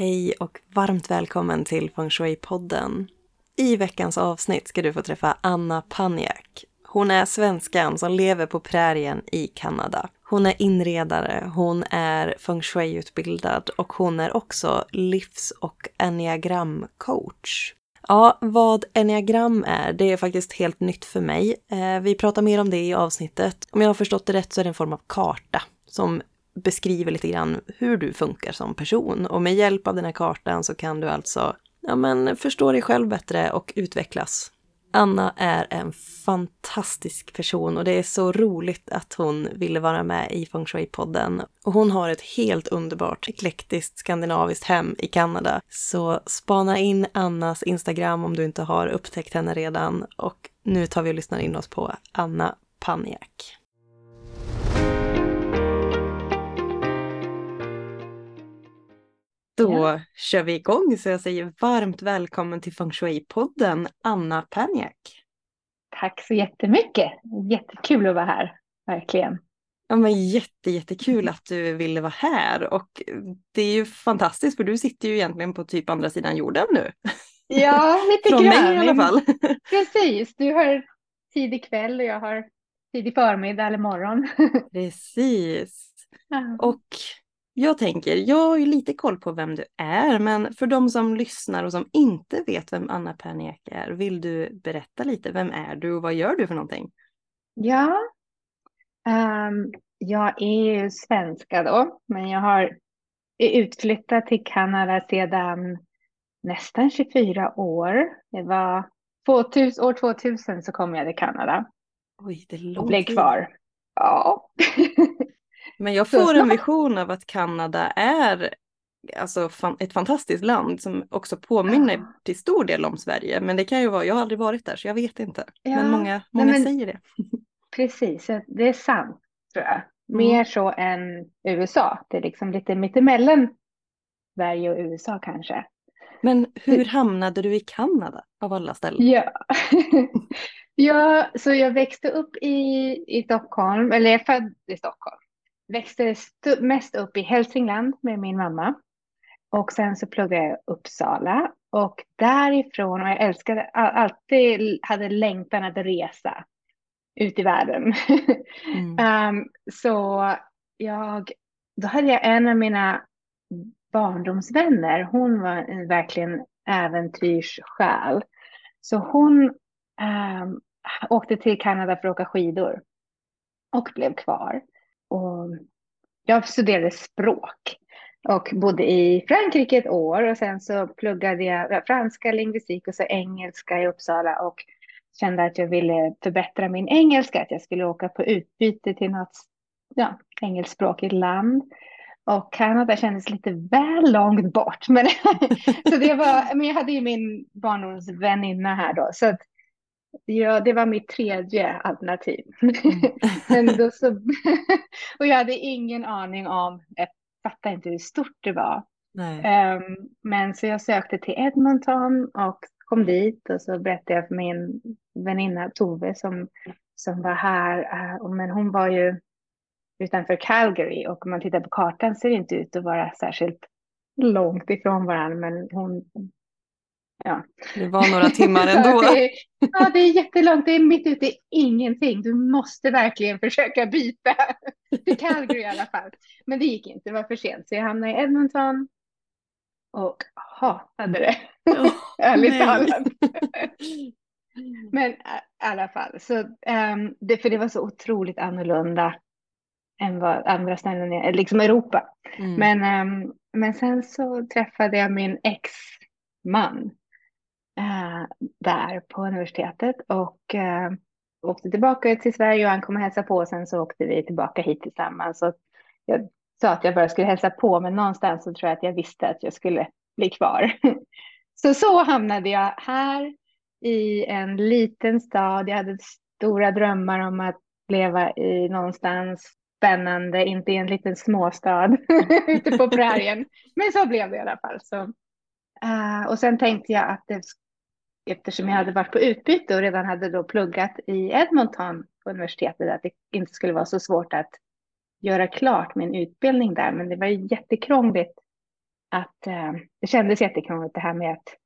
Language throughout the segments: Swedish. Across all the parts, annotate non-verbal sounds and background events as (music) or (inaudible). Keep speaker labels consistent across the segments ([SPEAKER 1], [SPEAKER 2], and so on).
[SPEAKER 1] Hej och varmt välkommen till Feng Shui-podden. I veckans avsnitt ska du få träffa Anna Paniak. Hon är svenskan som lever på prärien i Kanada. Hon är inredare, hon är feng shui-utbildad och hon är också livs och enneagramcoach. Ja, vad enneagram är, det är faktiskt helt nytt för mig. Eh, vi pratar mer om det i avsnittet. Om jag har förstått det rätt så är det en form av karta som beskriver lite grann hur du funkar som person. Och med hjälp av den här kartan så kan du alltså ja, men, förstå dig själv bättre och utvecklas. Anna är en fantastisk person och det är så roligt att hon ville vara med i Feng Shui-podden. Och hon har ett helt underbart eklektiskt skandinaviskt hem i Kanada. Så spana in Annas Instagram om du inte har upptäckt henne redan. Och nu tar vi och lyssnar in oss på Anna Paniak. Då ja. kör vi igång så jag säger varmt välkommen till Feng Shui-podden Anna Paniak.
[SPEAKER 2] Tack så jättemycket. Jättekul att vara här, verkligen.
[SPEAKER 1] Ja, men jätte, jättekul att du ville vara här och det är ju fantastiskt för du sitter ju egentligen på typ andra sidan jorden nu.
[SPEAKER 2] Ja, (laughs) lite
[SPEAKER 1] Från
[SPEAKER 2] grann.
[SPEAKER 1] mig i alla fall. (laughs)
[SPEAKER 2] Precis, du har tidig kväll och jag har tidig förmiddag eller morgon. (laughs)
[SPEAKER 1] Precis. Och jag tänker, jag har ju lite koll på vem du är, men för de som lyssnar och som inte vet vem Anna Perniak är, vill du berätta lite, vem är du och vad gör du för någonting?
[SPEAKER 2] Ja, um, jag är ju svenska då, men jag har är utflyttad till Kanada sedan nästan 24 år. Det var 2000, år 2000 så kom jag till Kanada.
[SPEAKER 1] Oj, det långt.
[SPEAKER 2] Och blev kvar. Ja. (laughs)
[SPEAKER 1] Men jag får en vision av att Kanada är alltså, ett fantastiskt land som också påminner ja. till stor del om Sverige. Men det kan ju vara, jag har aldrig varit där så jag vet inte. Ja. Men många, många Nej, men, säger det. (laughs)
[SPEAKER 2] Precis, det är sant tror jag. Mer mm. så än USA. Det är liksom lite mittemellan Sverige och USA kanske.
[SPEAKER 1] Men hur hamnade du i Kanada av alla ställen?
[SPEAKER 2] Ja, (laughs) ja så jag växte upp i, i Stockholm, eller jag är född i Stockholm växte mest upp i Hälsingland med min mamma. Och sen så pluggade jag i Uppsala. Och därifrån, och jag älskade, alltid hade längtan att resa ut i världen. (laughs) Mm. um, så jag, då hade jag en av mina barndomsvänner, hon var en verkligen äventyrssjäl. Så hon um, åkte till Kanada för att åka skidor och blev kvar. Och jag studerade språk och bodde i Frankrike ett år och sen så pluggade jag franska, lingvistik och så engelska i Uppsala och kände att jag ville förbättra min engelska, att jag skulle åka på utbyte till något ja, engelskspråkigt land. Och Kanada kändes lite väl långt bort. Men, (laughs) så det var, men jag hade ju min barndomsväninna här då. Så att Ja, det var mitt tredje alternativ. Mm. (laughs) då så, (laughs) och jag hade ingen aning om, jag fattade inte hur stort det var. Um, men så jag sökte till Edmonton och kom dit och så berättade jag för min väninna Tove som, som var här. Uh, men hon var ju utanför Calgary och om man tittar på kartan ser det inte ut att vara särskilt långt ifrån varandra. Men hon
[SPEAKER 1] Ja. Det var några timmar (laughs) ändå.
[SPEAKER 2] det är, ja, det är jättelångt. Det är mitt ute i ingenting. Du måste verkligen försöka byta (laughs) till Calgary i alla fall. Men det gick inte. Det var för sent. Så jag hamnade i Edmonton och hatade det. Oh, (laughs) Ärligt talat. Men i alla fall. Så, um, det, för det var så otroligt annorlunda än vad andra ställen är, liksom Europa. Mm. Men, um, men sen så träffade jag min ex-man eh, där på universitetet och eh, åkte tillbaka till Sverige och han kom och hälsade på och sen så åkte vi tillbaka hit tillsammans. Så jag sa att jag bara skulle hälsa på men någonstans så tror jag att jag visste att jag skulle bli kvar. (laughs) Så så hamnade jag här i en liten stad. Jag hade stora drömmar om att leva i någonstans spännande, inte i en liten småstad (laughs) ute på prärien. (laughs) Men så blev det i alla fall. Så, uh, och sen tänkte jag att det, eftersom jag hade varit på utbyte och redan hade då pluggat i Edmonton på universitetet, att det inte skulle vara så svårt att göra klart min utbildning där. Men det var jättekrångligt att uh, det kändes jättekrångligt det här med att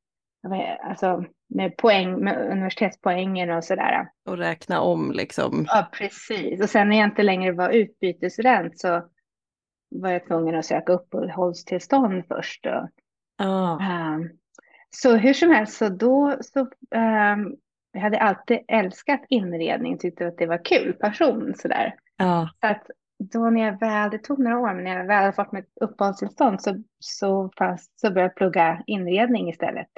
[SPEAKER 2] alltså med poäng, med universitetspoängen och sådär.
[SPEAKER 1] Och räkna om liksom.
[SPEAKER 2] Ja, precis. Och sen när jag inte längre var utbytesrent så var jag tvungen att söka uppehållstillstånd först. Och,
[SPEAKER 1] oh.
[SPEAKER 2] um, så hur som helst, så då så um, jag hade alltid älskat inredning, tyckte att det var kul, passion sådär.
[SPEAKER 1] Oh.
[SPEAKER 2] Så att då när jag väl, det tog några år, men när jag väl fått mitt uppehållstillstånd så, så, fanns, så började jag plugga inredning istället.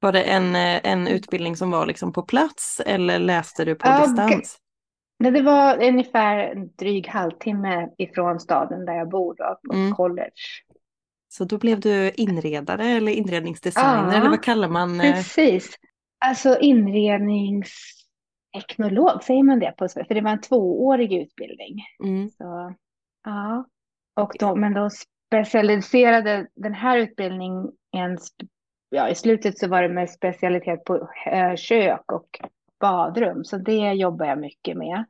[SPEAKER 1] Var det en, eh, en utbildning som var liksom på plats eller läste du på ja, distans?
[SPEAKER 2] Nej, det var ungefär en dryg halvtimme ifrån staden där jag bor då, på mm. college.
[SPEAKER 1] Så då blev du inredare eller inredningsdesigner ja, eller vad kallar man?
[SPEAKER 2] Eh? Precis. Alltså inredningsteknolog, säger man det på För det var en tvåårig utbildning.
[SPEAKER 1] Mm.
[SPEAKER 2] Så, ja. Och då, men då specialiserade den här utbildningen ja, i slutet så var det med specialitet på eh, kök och badrum, så det jobbar jag mycket med.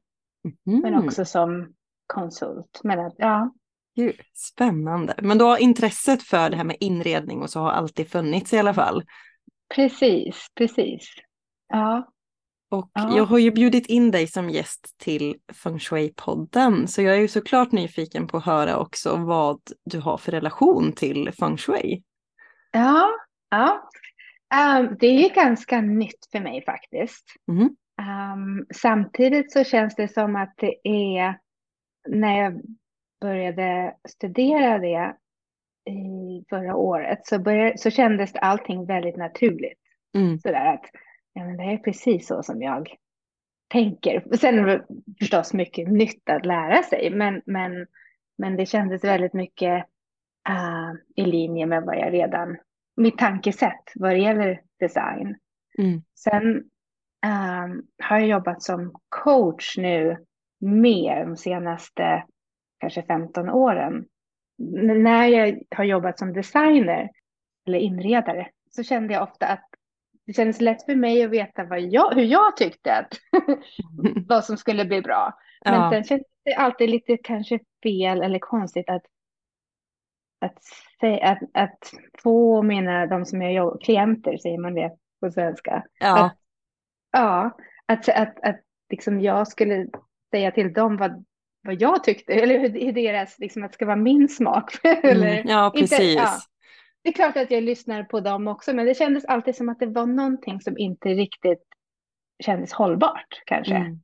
[SPEAKER 1] Mm.
[SPEAKER 2] Men också som konsult. Men ja.
[SPEAKER 1] Gud, spännande. Men då har intresset för det här med inredning och så har alltid funnits i alla fall.
[SPEAKER 2] Precis, precis. Ja.
[SPEAKER 1] Och ja. jag har ju bjudit in dig som gäst till Feng Shui-podden, så jag är ju såklart nyfiken på att höra också vad du har för relation till Feng Shui.
[SPEAKER 2] Ja, Ja, um, det är ganska nytt för mig faktiskt.
[SPEAKER 1] Mm.
[SPEAKER 2] Um, samtidigt så känns det som att det är när jag började studera det i förra året så, började, så kändes allting väldigt naturligt.
[SPEAKER 1] Mm.
[SPEAKER 2] Sådär att ja, men det är precis så som jag tänker. Sen är det förstås mycket nytt att lära sig, men, men, men det kändes väldigt mycket uh, i linje med vad jag redan mitt tankesätt vad det gäller design.
[SPEAKER 1] Mm.
[SPEAKER 2] Sen um, har jag jobbat som coach nu mer de senaste kanske 15 åren. N när jag har jobbat som designer eller inredare så kände jag ofta att det kändes lätt för mig att veta vad jag, hur jag tyckte att (laughs) vad som skulle bli bra. Men ja. sen kändes det alltid lite kanske fel eller konstigt att att, att, att få mina, de som jag jobbar, klienter, säger man det på svenska?
[SPEAKER 1] Ja.
[SPEAKER 2] Att, ja, att, att, att liksom jag skulle säga till dem vad, vad jag tyckte, eller hur deras, liksom att det ska vara min smak. (laughs) eller,
[SPEAKER 1] mm, ja, precis. Inte, ja.
[SPEAKER 2] Det är klart att jag lyssnar på dem också, men det kändes alltid som att det var någonting som inte riktigt kändes hållbart kanske.
[SPEAKER 1] Mm.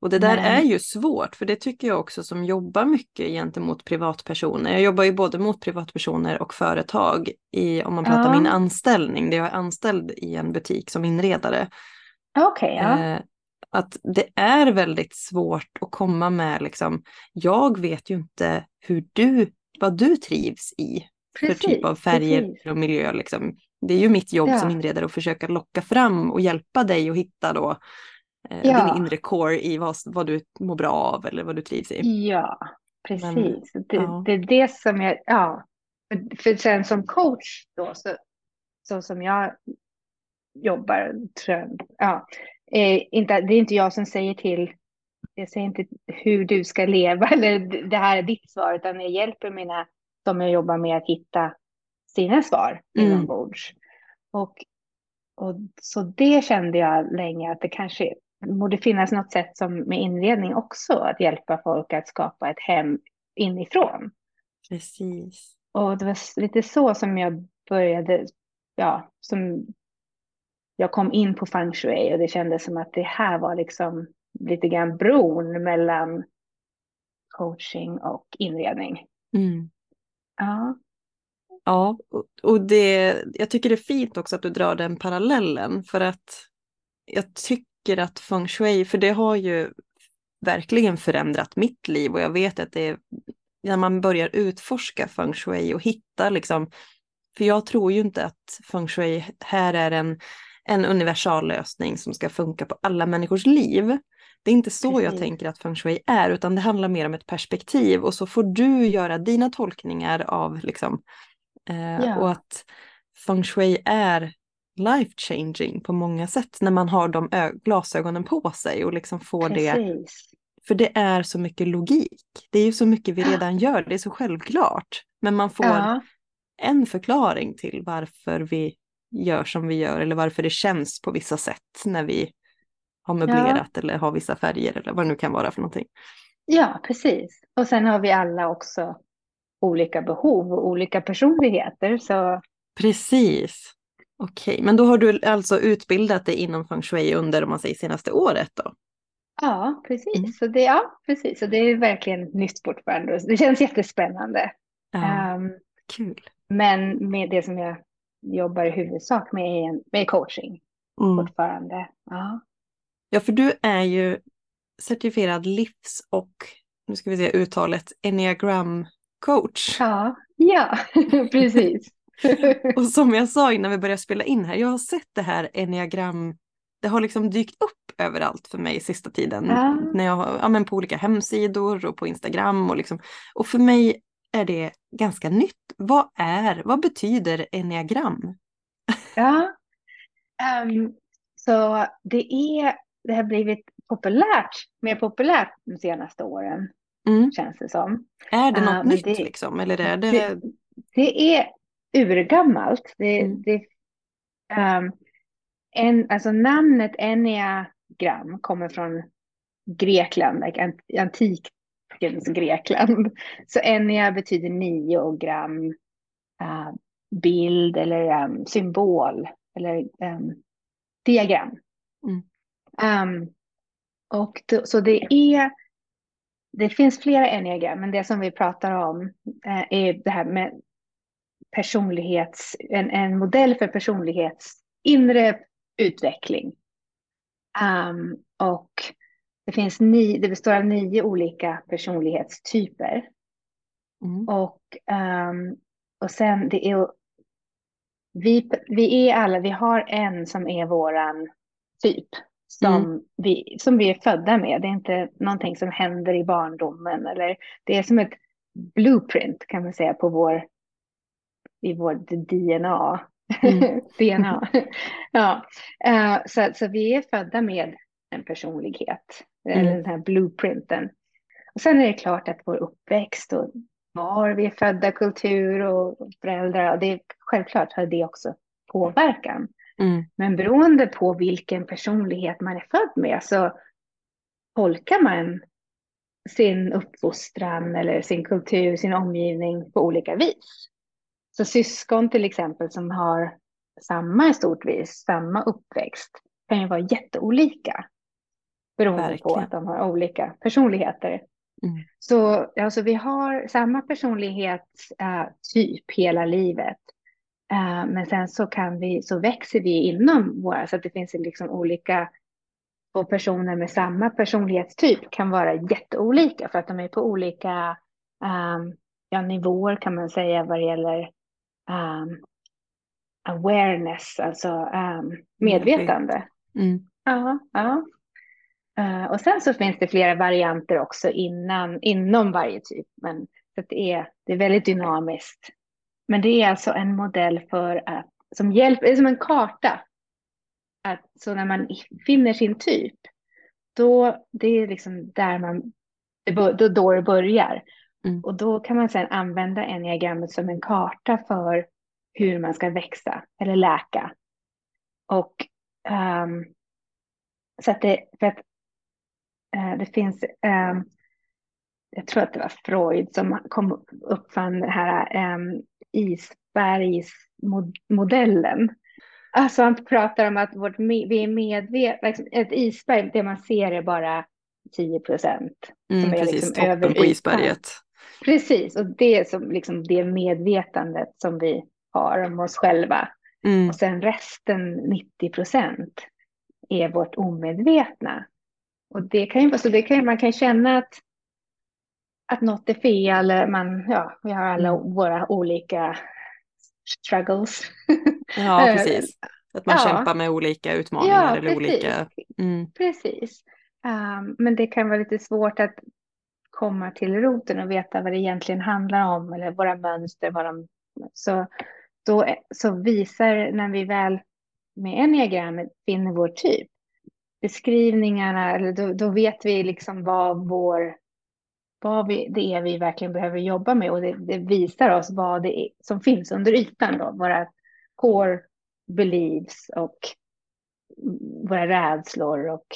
[SPEAKER 1] Och det där Men... är ju svårt, för det tycker jag också som jobbar mycket gentemot privatpersoner. Jag jobbar ju både mot privatpersoner och företag i, om man pratar ja. min anställning, där jag är anställd i en butik som inredare.
[SPEAKER 2] Okay, ja.
[SPEAKER 1] Att det är väldigt svårt att komma med liksom, jag vet ju inte hur du, vad du trivs i precis, för typ av färger precis. och miljö. Liksom. Det är ju mitt jobb ja. som inredare att försöka locka fram och hjälpa dig att hitta då Eh, ja. din inre core i vad, vad du mår bra av eller vad du trivs i.
[SPEAKER 2] Ja, precis. Men, det, ja. det, är det som jag, ja. För sen som coach då, så, så som jag jobbar, tror jag, ja, eh, inte, det är inte jag som säger till, jag säger inte hur du ska leva (laughs) eller det här är ditt svar, utan jag hjälper mina, som jag jobbar med att hitta sina svar mm. inombords. Och, och så det kände jag länge att det kanske borde finnas något sätt som med inredning också, att hjälpa folk att skapa ett hem inifrån.
[SPEAKER 1] Precis.
[SPEAKER 2] Och det var lite så som jag började, ja, som jag kom in på feng shui och det kändes som att det här var liksom lite grann bron mellan coaching och inredning.
[SPEAKER 1] Mm.
[SPEAKER 2] Ja.
[SPEAKER 1] Ja, och det, jag tycker det är fint också att du drar den parallellen för att jag tycker att feng shui, för det har ju verkligen förändrat mitt liv och jag vet att det är när man börjar utforska feng shui och hitta liksom För jag tror ju inte att feng shui här är en, en universal lösning som ska funka på alla människors liv. Det är inte så Precis. jag tänker att feng shui är, utan det handlar mer om ett perspektiv och så får du göra dina tolkningar av liksom, eh, ja. och att feng shui är life changing på många sätt när man har de glasögonen på sig och liksom får Precis. det. För det är så mycket logik. Det är ju så mycket vi redan gör, det är så självklart. Men man får ja. en förklaring till varför vi gör som vi gör eller varför det känns på vissa sätt när vi har möblerat ja. eller har vissa färger eller vad det nu kan vara för någonting.
[SPEAKER 2] Ja, precis. Och sen har vi alla också olika behov och olika personligheter. Så...
[SPEAKER 1] Precis. Okej, men då har du alltså utbildat dig inom feng shui under, om man säger senaste året då?
[SPEAKER 2] Ja, precis. Mm. Så det, ja, precis. Så det är verkligen nytt fortfarande. Det känns jättespännande.
[SPEAKER 1] Ja, um, kul.
[SPEAKER 2] Men med det som jag jobbar i huvudsak med med coaching mm. fortfarande. Ja.
[SPEAKER 1] ja, för du är ju certifierad livs och, nu ska vi se uttalet, enneagram coach.
[SPEAKER 2] Ja, ja (laughs) precis. (laughs)
[SPEAKER 1] och som jag sa innan vi började spela in här, jag har sett det här enneagram, det har liksom dykt upp överallt för mig sista tiden. Ja. När jag, ja, men på olika hemsidor och på Instagram och liksom. Och för mig är det ganska nytt. Vad är, vad betyder enneagram? (laughs)
[SPEAKER 2] Ja, um, så det är, det har blivit populärt, mer populärt de senaste åren. Mm. Känns det som.
[SPEAKER 1] Är det något uh, nytt det, liksom? Eller är det...
[SPEAKER 2] det... Det är urgammalt. Det, mm. det, um, en, alltså namnet enneagram kommer från Grekland, like antikens Grekland. Så ennea betyder nio och gram uh, bild eller um, symbol eller um, diagram. Mm. Um, och då, så det är det finns flera enneagram, men det som vi pratar om uh, är det här med personlighets, en, en modell för personlighets inre utveckling. Um, och det, finns ni, det består av nio olika personlighetstyper. Mm. Och, um, och sen det är vi, vi är alla, vi har en som är våran typ. Som, mm. vi, som vi är födda med. Det är inte någonting som händer i barndomen. Eller det är som ett blueprint kan man säga på vår i vårt DNA. Mm. (laughs) DNA. ja. Uh, så, så vi är födda med en personlighet, mm. den här blueprinten. Och sen är det klart att vår uppväxt och var vi är födda, kultur och föräldrar, och det är, självklart har det också påverkan. Mm. Men beroende på vilken personlighet man är född med så tolkar man sin uppfostran eller sin kultur, sin omgivning på olika vis. Så syskon till exempel som har samma i stort vis, samma uppväxt, kan ju vara jätteolika. Beroende Verkligen. på att de har olika personligheter. Mm. Så alltså, vi har samma personlighetstyp äh, hela livet. Äh, men sen så, kan vi, så växer vi inom våra, så att det finns liksom olika och personer med samma personlighetstyp kan vara jätteolika för att de är på olika um, ja, nivåer kan man säga vad det gäller um, awareness, alltså um, medvetande. Mm. Ja, ja. Uh, och sen så finns det flera varianter också innan, inom varje typ. Men så det, är, det är väldigt dynamiskt. Men det är alltså en modell för att, som hjälper, det är som en karta. Att, så när man finner sin typ, då det är liksom där man, då, då det börjar. Mm. Och då kan man sedan använda enneagrammet som en karta för hur man ska växa eller läka. Och um, så att det, för att det finns, um, jag tror att det var Freud som kom uppfann den här um, isbergsmodellen. Alltså han pratar om att vårt, vi är medvetna, liksom ett isberg, det man ser är bara 10 procent.
[SPEAKER 1] Mm, precis, liksom toppen på isberget.
[SPEAKER 2] Precis, och det är som liksom det medvetandet som vi har om oss själva. Mm. Och sen resten, 90 procent, är vårt omedvetna. Och det kan ju vara så, det kan, man kan känna att, att något är fel, man, ja, vi har alla mm. våra olika struggles.
[SPEAKER 1] Ja, (laughs) precis. Att man ja. kämpar med olika utmaningar ja, eller precis. olika...
[SPEAKER 2] Mm. Precis. Um, men det kan vara lite svårt att komma till roten och veta vad det egentligen handlar om eller våra mönster. Vad de, så, då, så visar när vi väl med enneagrammet finner vår typ, beskrivningarna, eller då, då vet vi liksom vad vår vad vi, det är vi verkligen behöver jobba med och det, det visar oss vad det är som finns under ytan då, våra core beliefs och våra rädslor och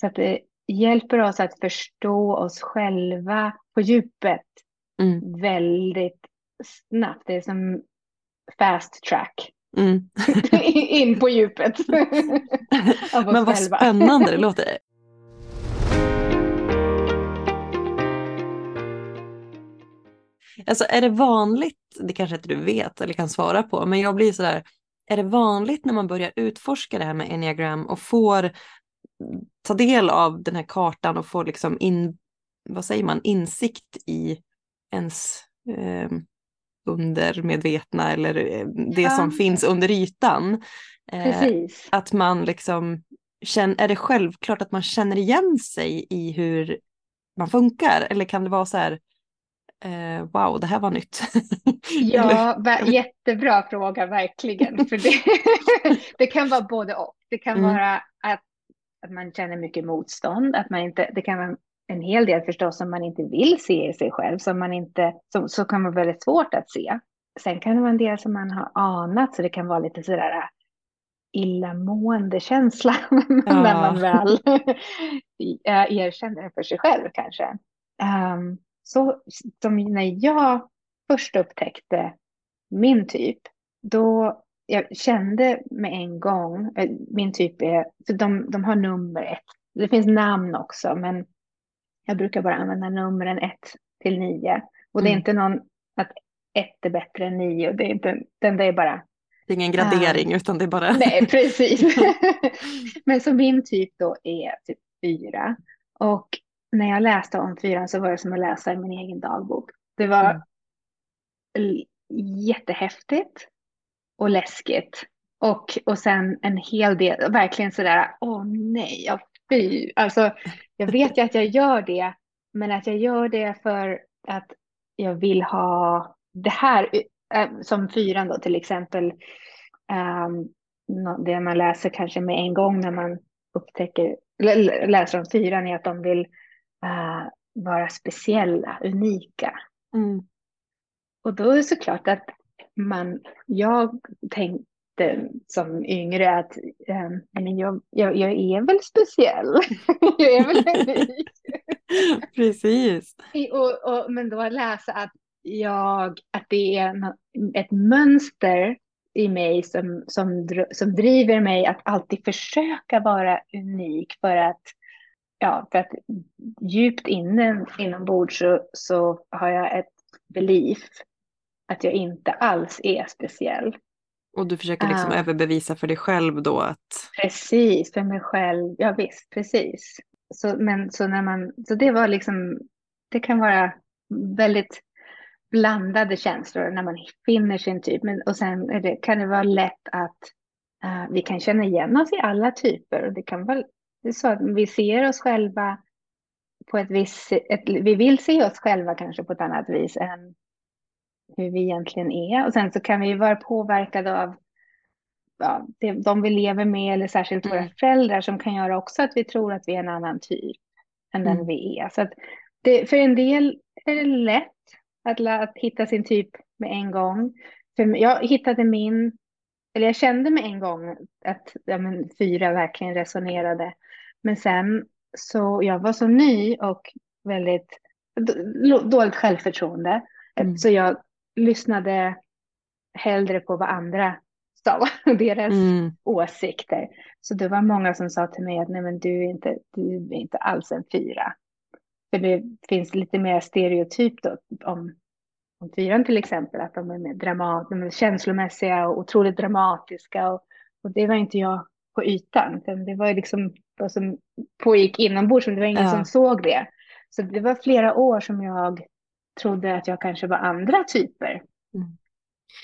[SPEAKER 2] så att det hjälper oss att förstå oss själva på djupet mm. väldigt snabbt. Det är som fast track. Mm. (laughs) In på djupet. (laughs)
[SPEAKER 1] Men vad själva. spännande det låter. Alltså är det vanligt, det kanske inte du vet eller kan svara på, men jag blir sådär, är det vanligt när man börjar utforska det här med enneagram och får ta del av den här kartan och får liksom in, vad säger man, insikt i ens eh, undermedvetna eller eh, det ja. som finns under ytan. Eh, att man liksom känner, är det självklart att man känner igen sig i hur man funkar eller kan det vara så här eh, wow, det här var nytt. (laughs)
[SPEAKER 2] ja, jättebra fråga verkligen. För det, (laughs) det kan vara både och. Det kan mm. vara att, att man känner mycket motstånd, att man inte, det kan vara en hel del förstås som man inte vill se i sig själv, som man inte, som, så kan vara väldigt svårt att se. Sen kan det vara en del som man har anat, så det kan vara lite sådär äh, illamående känsla (laughs) ja. när man väl (laughs) äh, erkänner det för sig själv kanske. Um, så som när jag först upptäckte min typ, då jag kände med en gång, äh, min typ är, för de, de har nummer ett, det finns namn också, men jag brukar bara använda numren 1 till 9. Och det är mm. inte någon att 1 är bättre än 9. Det är inte, den det är bara.
[SPEAKER 1] Det är ingen gradering um, utan det är bara.
[SPEAKER 2] Nej, precis. (laughs) Men så min typ då är typ 4. Och när jag läste om 4 så var det som att läsa i min egen dagbok. Det var mm. jättehäftigt och läskigt. Och, och sen en hel del, verkligen sådär, åh nej, jag fy. Alltså, jag vet ju att jag gör det, men att jag gör det för att jag vill ha det här, äh, som fyran då till exempel, um, det man läser kanske med en gång när man upptäcker, läser om fyran är att de vill uh, vara speciella, unika. Mm. Och då är det såklart att man, jag tänk, som yngre att men jag, jag, jag är väl speciell. (laughs) jag är väl unik. (laughs)
[SPEAKER 1] Precis.
[SPEAKER 2] Och, och, men då läsa att, jag, att det är ett mönster i mig som, som, som driver mig att alltid försöka vara unik för att ja, för att djupt inne inombords så, så har jag ett belief att jag inte alls är speciell.
[SPEAKER 1] Och du försöker liksom uh, överbevisa för dig själv då att...
[SPEAKER 2] Precis, för mig själv. Ja visst, precis. Så, men, så, när man, så det var liksom, det kan vara väldigt blandade känslor när man finner sin typ. Men, och sen det, kan det vara lätt att uh, vi kan känna igen oss i alla typer. Och det kan vara det är så att vi ser oss själva på ett visst ett, vi vill se oss själva kanske på ett annat vis än hur vi egentligen är. Och sen så kan vi vara påverkade av ja, det, de vi lever med eller särskilt våra mm. föräldrar som kan göra också att vi tror att vi är en annan typ än mm. den vi är. Så det, för en del är det lätt att, att hitta sin typ med en gång. För jag hittade min, eller jag kände med en gång att ja, men, fyra verkligen resonerade. Men sen så, jag var så ny och väldigt dåligt självförtroende. Mm. Så jag lyssnade hellre på vad andra sa, (laughs) deras mm. åsikter. Så det var många som sa till mig att nej men du är inte, du är inte alls en fyra. För det finns lite mer stereotyp då om, om fyran till exempel, att de är mer dramat, de är känslomässiga och otroligt dramatiska. Och, och det var inte jag på ytan, det var liksom vad som pågick inombords, men det var ingen ja. som såg det. Så det var flera år som jag trodde att jag kanske var andra typer. Mm.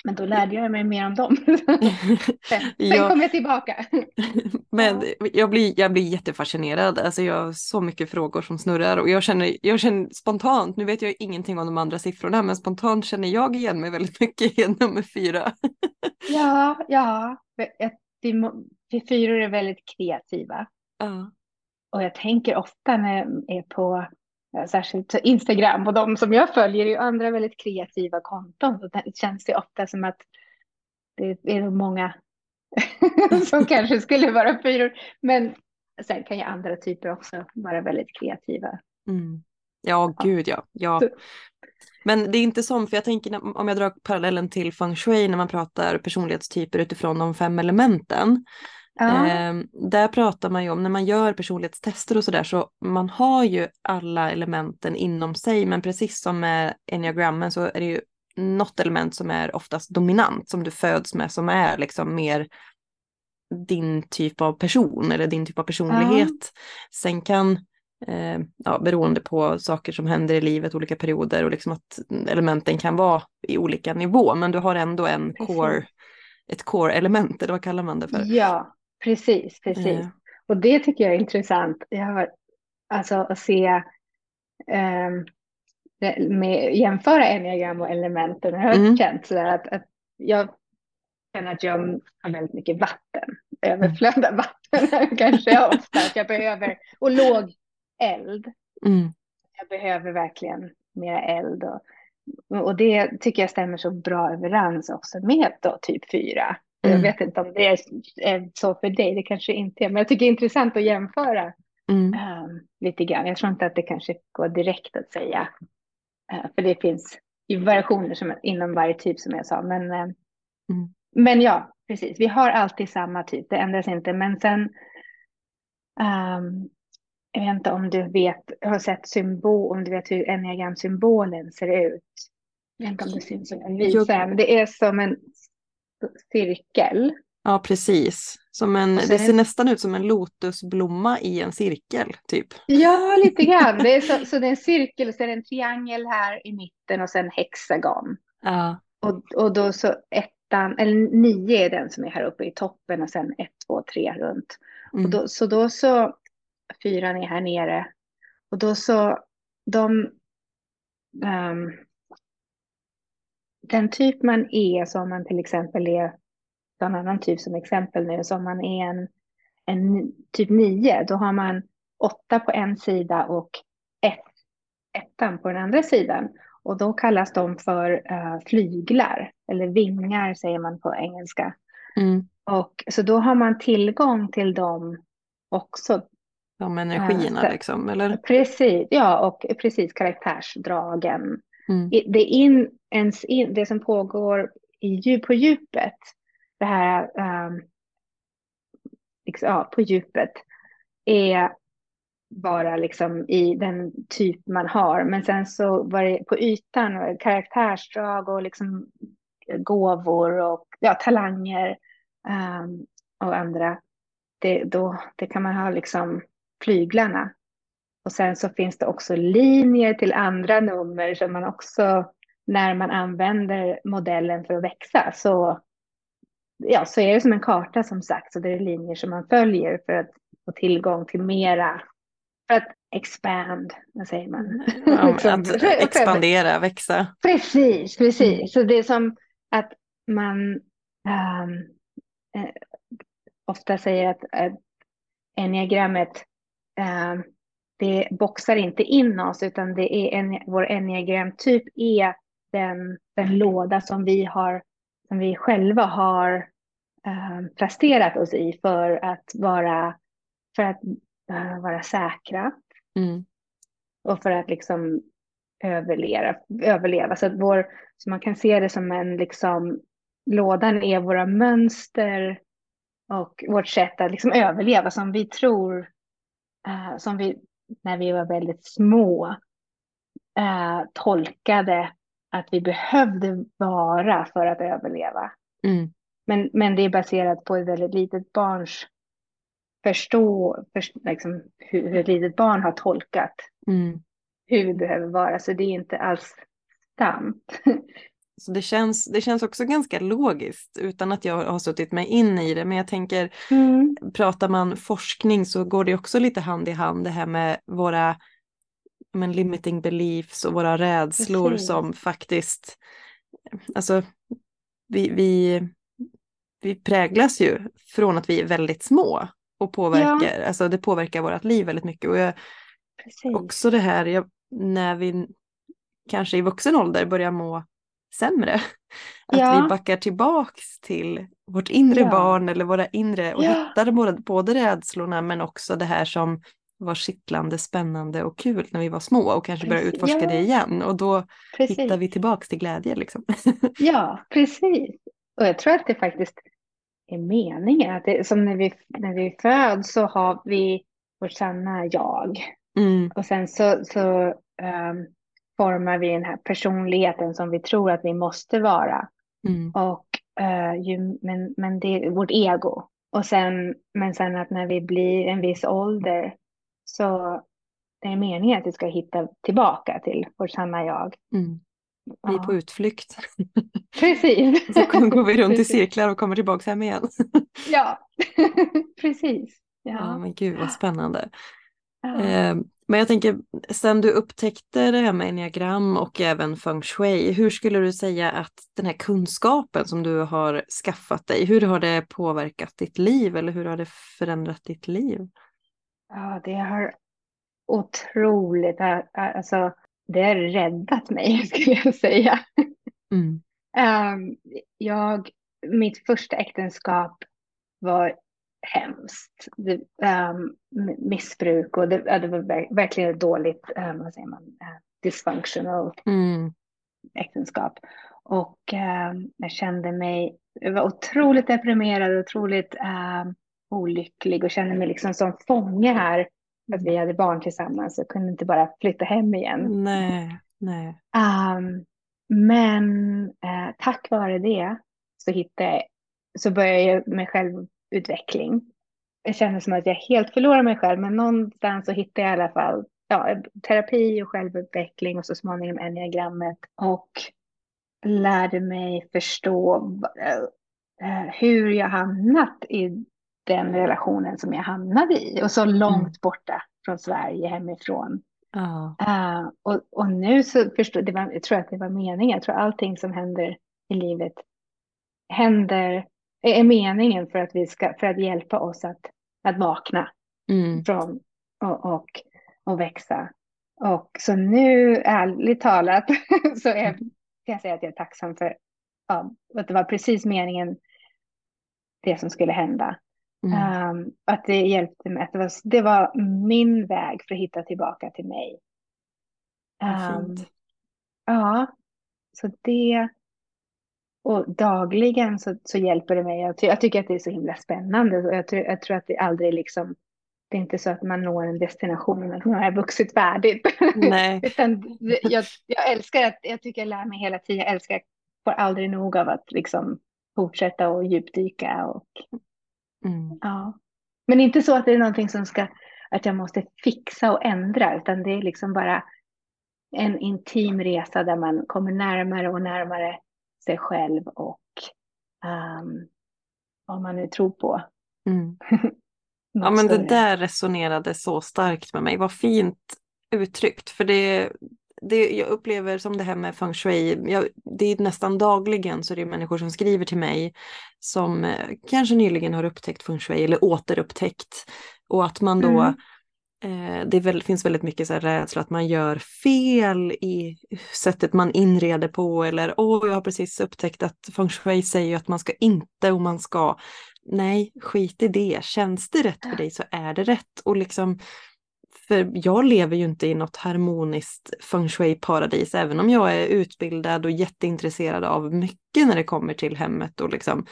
[SPEAKER 2] Men då lärde jag mig mer om dem. (laughs) sen
[SPEAKER 1] Ja.
[SPEAKER 2] kom jag tillbaka. (laughs)
[SPEAKER 1] Men jag blir, jag blir jättefascinerad. Alltså jag har så mycket frågor som snurrar och jag känner, jag känner spontant, nu vet jag ingenting om de andra siffrorna, men spontant känner jag igen mig väldigt mycket i nummer fyra. (laughs)
[SPEAKER 2] Ja, ja. Vi, fyror är väldigt kreativa.
[SPEAKER 1] Ja.
[SPEAKER 2] Och jag tänker ofta när jag är på särskilt Instagram och de som jag följer är ju andra väldigt kreativa konton. Så det känns det ofta som att det är nog många (laughs) som kanske skulle vara fyror. Men sen kan ju andra typer också vara väldigt kreativa.
[SPEAKER 1] Mm. Ja, gud ja. ja. Men det är inte som, för jag tänker om jag drar parallellen till feng shui när man pratar personlighetstyper utifrån de fem elementen.
[SPEAKER 2] Ja,
[SPEAKER 1] Ehm, där pratar man ju om när man gör personlighetstester och sådär så man har ju alla elementen inom sig men precis som med enneagrammen så är det ju något element som är oftast dominant som du föds med som är liksom mer din typ av person eller din typ av personlighet. Sen kan, eh, ja, beroende på saker som händer i livet, olika perioder och liksom att elementen kan vara i olika nivå men du har ändå en
[SPEAKER 2] Precis.
[SPEAKER 1] core, ett core-element eller vad kallar man det för?
[SPEAKER 2] ja precis, precis.
[SPEAKER 1] Eh,
[SPEAKER 2] Och det tycker jag är intressant. Jag har, alltså att se det- med, jämföra enneagram och elementen. Jag har
[SPEAKER 1] Mm.
[SPEAKER 2] känt sådär att, att jag känner att jag har väldigt mycket vatten. Överflöd av vatten (laughs) kanske jag ofta. Jag behöver, och låg eld.
[SPEAKER 1] Mm.
[SPEAKER 2] Jag behöver verkligen mera eld. Och, och det tycker jag stämmer så bra överens också med då typ fyra. Jag
[SPEAKER 1] Mm.
[SPEAKER 2] vet inte om det är, så för dig, det kanske inte är. Men jag tycker det är intressant att jämföra
[SPEAKER 1] Mm.
[SPEAKER 2] ehm, lite grann. Jag tror inte att det kanske går direkt att säga. eh, för det finns ju variationer som, inom varje typ som jag sa. Men, eh,
[SPEAKER 1] Mm.
[SPEAKER 2] men ja, precis. Vi har alltid samma typ, det ändras inte. Men sen, ehm, jag vet inte om du vet, har sett symbol, om du vet hur enneagramsymbolen ser ut. Jag vet inte om det syns som en
[SPEAKER 1] Jo.
[SPEAKER 2] visar, men det är som en cirkel.
[SPEAKER 1] Ja, precis. Som en,
[SPEAKER 2] Och
[SPEAKER 1] det ser
[SPEAKER 2] det-
[SPEAKER 1] nästan ut som en lotusblomma i en cirkel, typ.
[SPEAKER 2] Ja, lite grann. Det är så, (laughs) så det är en cirkel och det en triangel här i mitten och sen hexagon.
[SPEAKER 1] Ja.
[SPEAKER 2] Och, och då så ettan, eller nio är den som är här uppe i toppen och sen ett, två, tre runt. Och
[SPEAKER 1] Mm.
[SPEAKER 2] då, så då så, fyran är här nere. Och då så, de, ehm, den typ man är, som man till exempel är, en annan typ som exempel nu, som man är en, en typ nio, då har man åtta på en sida och ett, ettan på den andra sidan. Och då kallas de för eh, flyglar, eller vingar säger man på engelska.
[SPEAKER 1] Mm.
[SPEAKER 2] Och så då har man tillgång till dem också.
[SPEAKER 1] De energierna
[SPEAKER 2] så-
[SPEAKER 1] liksom, eller?
[SPEAKER 2] Precis, ja, och precis karaktärsdragen.
[SPEAKER 1] Mm.
[SPEAKER 2] Det, in, ens in, det som pågår i, på djupet, det här um, liksom, ja, på djupet, är bara liksom i den typ man har. Men sen så var det på ytan, karaktärsdrag och liksom eh, gåvor och ja, talanger um, och andra. Det, då, det kan man ha liksom flyglarna. Och sen så finns det också linjer till andra nummer som man också, när man använder modellen för att växa, så, ja, så är det som en karta som sagt, så det är linjer som man följer för att få tillgång till mera, för att expand, vad säger man? (laughs)
[SPEAKER 1] Ja,
[SPEAKER 2] Liksom,
[SPEAKER 1] att expandera, växa.
[SPEAKER 2] Precis, precis. Så det är som att man ehm, eh, ofta säger att, att enneagrammet ehm, det boxar inte in oss utan det är en, vår enneagramtyp är den, den låda som vi har som vi själva har ehm, placerat oss i för att vara för att eh, vara säkra
[SPEAKER 1] Mm.
[SPEAKER 2] och för att liksom överleva. överleva. Så, att vår, så man kan se det som en liksom, lådan är våra mönster och vårt sätt att liksom överleva som vi tror, eh, som vi när vi var väldigt små eh, tolkade att vi behövde vara för att överleva.
[SPEAKER 1] Mm.
[SPEAKER 2] Men, men det är baserat på ett väldigt litet barns förstå, först, liksom, hur, hur ett litet barn har tolkat
[SPEAKER 1] Mm.
[SPEAKER 2] hur vi behöver vara, så det är inte alls sant. (laughs)
[SPEAKER 1] Så det känns, det känns också ganska logiskt utan att jag har suttit mig in i det. Men jag tänker, mm. pratar man forskning så går det också lite hand i hand det här med våra men, limiting beliefs och våra rädslor Precis. som faktiskt, alltså vi, vi, vi präglas ju från att vi är väldigt små och påverkar, ja. alltså det påverkar vårt liv väldigt mycket. Och jag, också det här, jag, när vi kanske i vuxen ålder börjar må sämre. Att ja. vi backar tillbaks till vårt inre ja. barn eller våra inre och ja. hittar både, både rädslorna men också det här som var kittlande, spännande och kul när vi var små och kanske börjar utforska ja. det igen och då precis. hittar vi tillbaks till glädje. Liksom. (laughs)
[SPEAKER 2] ja, precis. Och jag tror att det faktiskt är meningen. Att det, som när vi, när vi föds så har vi vårt sanna jag. Mm. Och sen så, så um, formar vi den här personligheten som vi tror att vi måste vara. Mm. Och, uh, ju, men, men det är vårt ego. Och sen, men sen att när vi blir en viss ålder så det är meningen att vi ska hitta tillbaka till vårt sanna jag. Mm.
[SPEAKER 1] Vi är på utflykt. (laughs)
[SPEAKER 2] Precis.
[SPEAKER 1] så går vi runt Precis. i cirklar och kommer tillbaka hem igen.
[SPEAKER 2] ja, (laughs) precis.
[SPEAKER 1] Ja. ja, men gud vad spännande. Ja. Eh, men jag tänker, sen du upptäckte det här med enneagram och även feng shui, hur skulle du säga att den här kunskapen som du har skaffat dig, hur har det påverkat ditt liv eller hur har det förändrat ditt liv?
[SPEAKER 2] Ja, det har otroligt, alltså det har räddat mig (laughs) skulle jag säga. Mm. Um, jag, mitt första äktenskap var hemskt. Det, um, missbruk och det, det var verkligen ett dåligt, um, vad säger man, uh, dysfunctional mm. äktenskap. Och um, jag kände mig, jag var otroligt deprimerad, otroligt um, olycklig och kände mig liksom som fånge här. Att vi hade barn tillsammans och kunde inte bara flytta hem igen.
[SPEAKER 1] Nej, nej.
[SPEAKER 2] Men uh, tack vare det så hittade så började jag med självutveckling. Jag känner som att jag helt förlorar mig själv, men någonstans så hittade jag i alla fall ja, terapi och självutveckling och så småningom enneagrammet och lärde mig förstå uh, hur jag hamnat i den relationen som jag hamnade i och så långt mm. borta från Sverige hemifrån. Oh. Uh, och, och nu så förstår det var, jag tror att det var meningen, jag tror allting som händer i livet händer, är meningen för att, vi ska, för att hjälpa oss att, att vakna mm. från och, och, och växa. Och så nu, ärligt talat, (laughs) så är, kan jag säga att jag är tacksam för ja, att det var precis meningen det som skulle hända. Mm. Um, att det hjälpte mig. Att det, var, det var min väg för att hitta tillbaka till mig. Um, ja, så det... Och dagligen så, så hjälper det mig. Jag, ty jag, tycker att det är så himla spännande. Jag, jag tror att det aldrig liksom... Det är inte så att man når en destination att man har vuxit färdigt. Nej. (laughs) Utan jag, jag älskar att, jag tycker jag lär mig hela tiden. Jag älskar, får aldrig nog av att liksom fortsätta och djupdyka och Mm. Ja. Men inte så att det är någonting som ska, att jag måste fixa och ändra, utan det är liksom bara en intim resa där man kommer närmare och närmare sig själv och um, vad man nu tror på. Mm. (laughs)
[SPEAKER 1] ja men det där resonerade så starkt med mig, vad fint uttryckt. För det, det jag upplever som det här med feng shui, jag, det är nästan dagligen så det är människor som skriver till mig som eh, kanske nyligen har upptäckt feng shui eller återupptäckt. Och att man då, mm. Eh, det väl, finns väldigt mycket så här rädsla att man gör fel i sättet man inreder på eller åh, jag har precis upptäckt att feng shui säger att man ska inte och man ska. Nej, skit i det. Känns det rätt för dig så är det rätt. Och liksom för jag lever ju inte i något harmoniskt feng shui-paradis, även om jag är utbildad och jätteintresserad av mycket när det kommer till hemmet. Och liksom.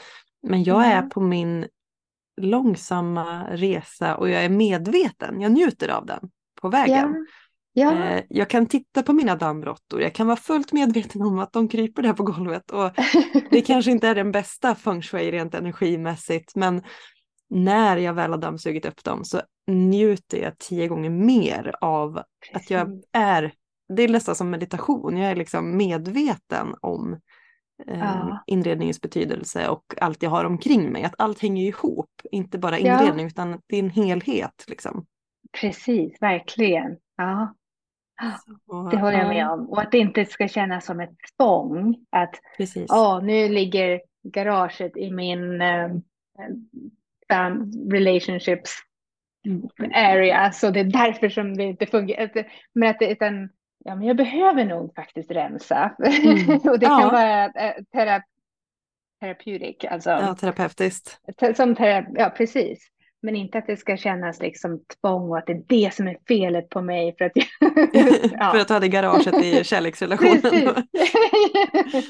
[SPEAKER 1] Men jag är på min långsamma resa och jag är medveten, jag njuter av den på vägen. Ja. Ja. Eh, jag kan titta på mina dammråttor, jag kan vara fullt medveten om att de kryper där på golvet och det (laughs) kanske inte är den bästa feng shui rent energimässigt men när jag väl har dammsugit upp dem så njuter jag tio gånger mer av att jag är, det är nästan som meditation, jag är liksom medveten om
[SPEAKER 2] Ja.
[SPEAKER 1] inredningens betydelse och allt jag har omkring mig. Att allt hänger ihop, inte bara
[SPEAKER 2] Ja.
[SPEAKER 1] inredning utan det är en helhet. Liksom.
[SPEAKER 2] Precis, verkligen. Ja,
[SPEAKER 1] Och,
[SPEAKER 2] det håller jag med
[SPEAKER 1] ja,
[SPEAKER 2] om. Och att det inte ska kännas som ett tvång. Att
[SPEAKER 1] Precis.
[SPEAKER 2] ja, nu ligger garaget i min eh, um, relationships area, så det är därför som det inte fungerar. Men att det, utan, ja, men jag behöver nog faktiskt rensa.
[SPEAKER 1] Mm. (laughs)
[SPEAKER 2] och det
[SPEAKER 1] Ja.
[SPEAKER 2] kan vara eh, tera, therapeutic, alltså
[SPEAKER 1] Ja, terapeutiskt.
[SPEAKER 2] te- som tera, ja precis. Men inte att det ska kännas liksom tvång och att det är det som är felet på mig för att jag... (laughs) (laughs) ja.
[SPEAKER 1] För att du hade garaget i kärleksrelationen.
[SPEAKER 2] Precis.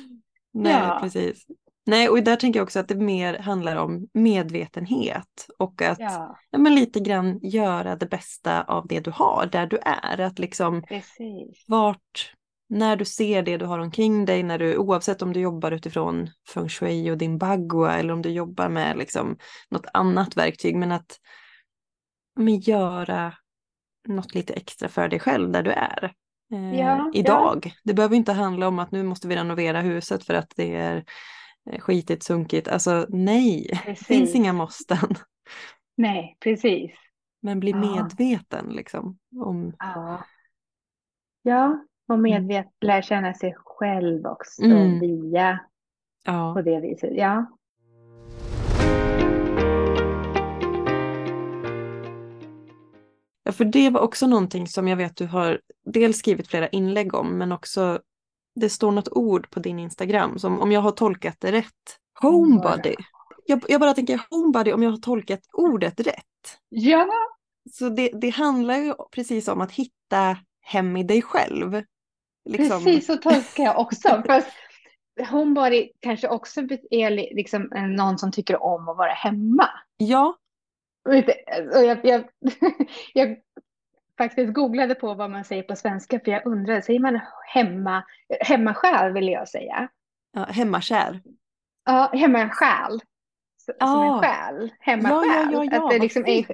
[SPEAKER 1] Nej,
[SPEAKER 2] Ja.
[SPEAKER 1] precis. Nej, och där tänker jag också att det mer handlar om medvetenhet och att
[SPEAKER 2] ja,
[SPEAKER 1] ja, men lite grann göra det bästa av det du har där du är. Att liksom
[SPEAKER 2] precis.
[SPEAKER 1] vart, när du ser det du har omkring dig, när du, oavsett om du jobbar utifrån feng shui och din bagua eller om du jobbar med liksom något annat verktyg, men att men göra något lite extra för dig själv där du är. Eh,
[SPEAKER 2] Ja,
[SPEAKER 1] idag. Det behöver inte handla om att nu måste vi renovera huset för att det är skitigt, sunkigt. Alltså nej, (laughs) det finns inga måsten.
[SPEAKER 2] Nej, precis.
[SPEAKER 1] Men bli
[SPEAKER 2] Ja.
[SPEAKER 1] medveten liksom. Om,
[SPEAKER 2] Ja. Ja, och medvet lära känna sig själv också
[SPEAKER 1] Mm.
[SPEAKER 2] via
[SPEAKER 1] ja.
[SPEAKER 2] på det viset. Ja,
[SPEAKER 1] Ja, för det var också någonting som jag vet du har dels skrivit flera inlägg om, men också det står något ord på din Instagram som om jag har tolkat det rätt, homebody. Jag, jag bara tänker homebody om jag har tolkat ordet rätt.
[SPEAKER 2] ja
[SPEAKER 1] Så det, det handlar ju precis om att hitta hem i dig själv. Liksom,
[SPEAKER 2] precis så tolkar jag också. (laughs) Fast homebody kanske också är li- liksom en- någon som tycker om att vara hemma.
[SPEAKER 1] Ja,
[SPEAKER 2] och jag, jag, (laughs) jag faktiskt googlade på vad man säger på svenska för jag undrade, säger man hemma, hemmasjäl vill jag säga.
[SPEAKER 1] ja hemmakär.
[SPEAKER 2] Ja, hemmasjäl. S- Som en själ.
[SPEAKER 1] Ja,
[SPEAKER 2] Hemmasjäl.
[SPEAKER 1] ja, ja, ja,
[SPEAKER 2] att det liksom är,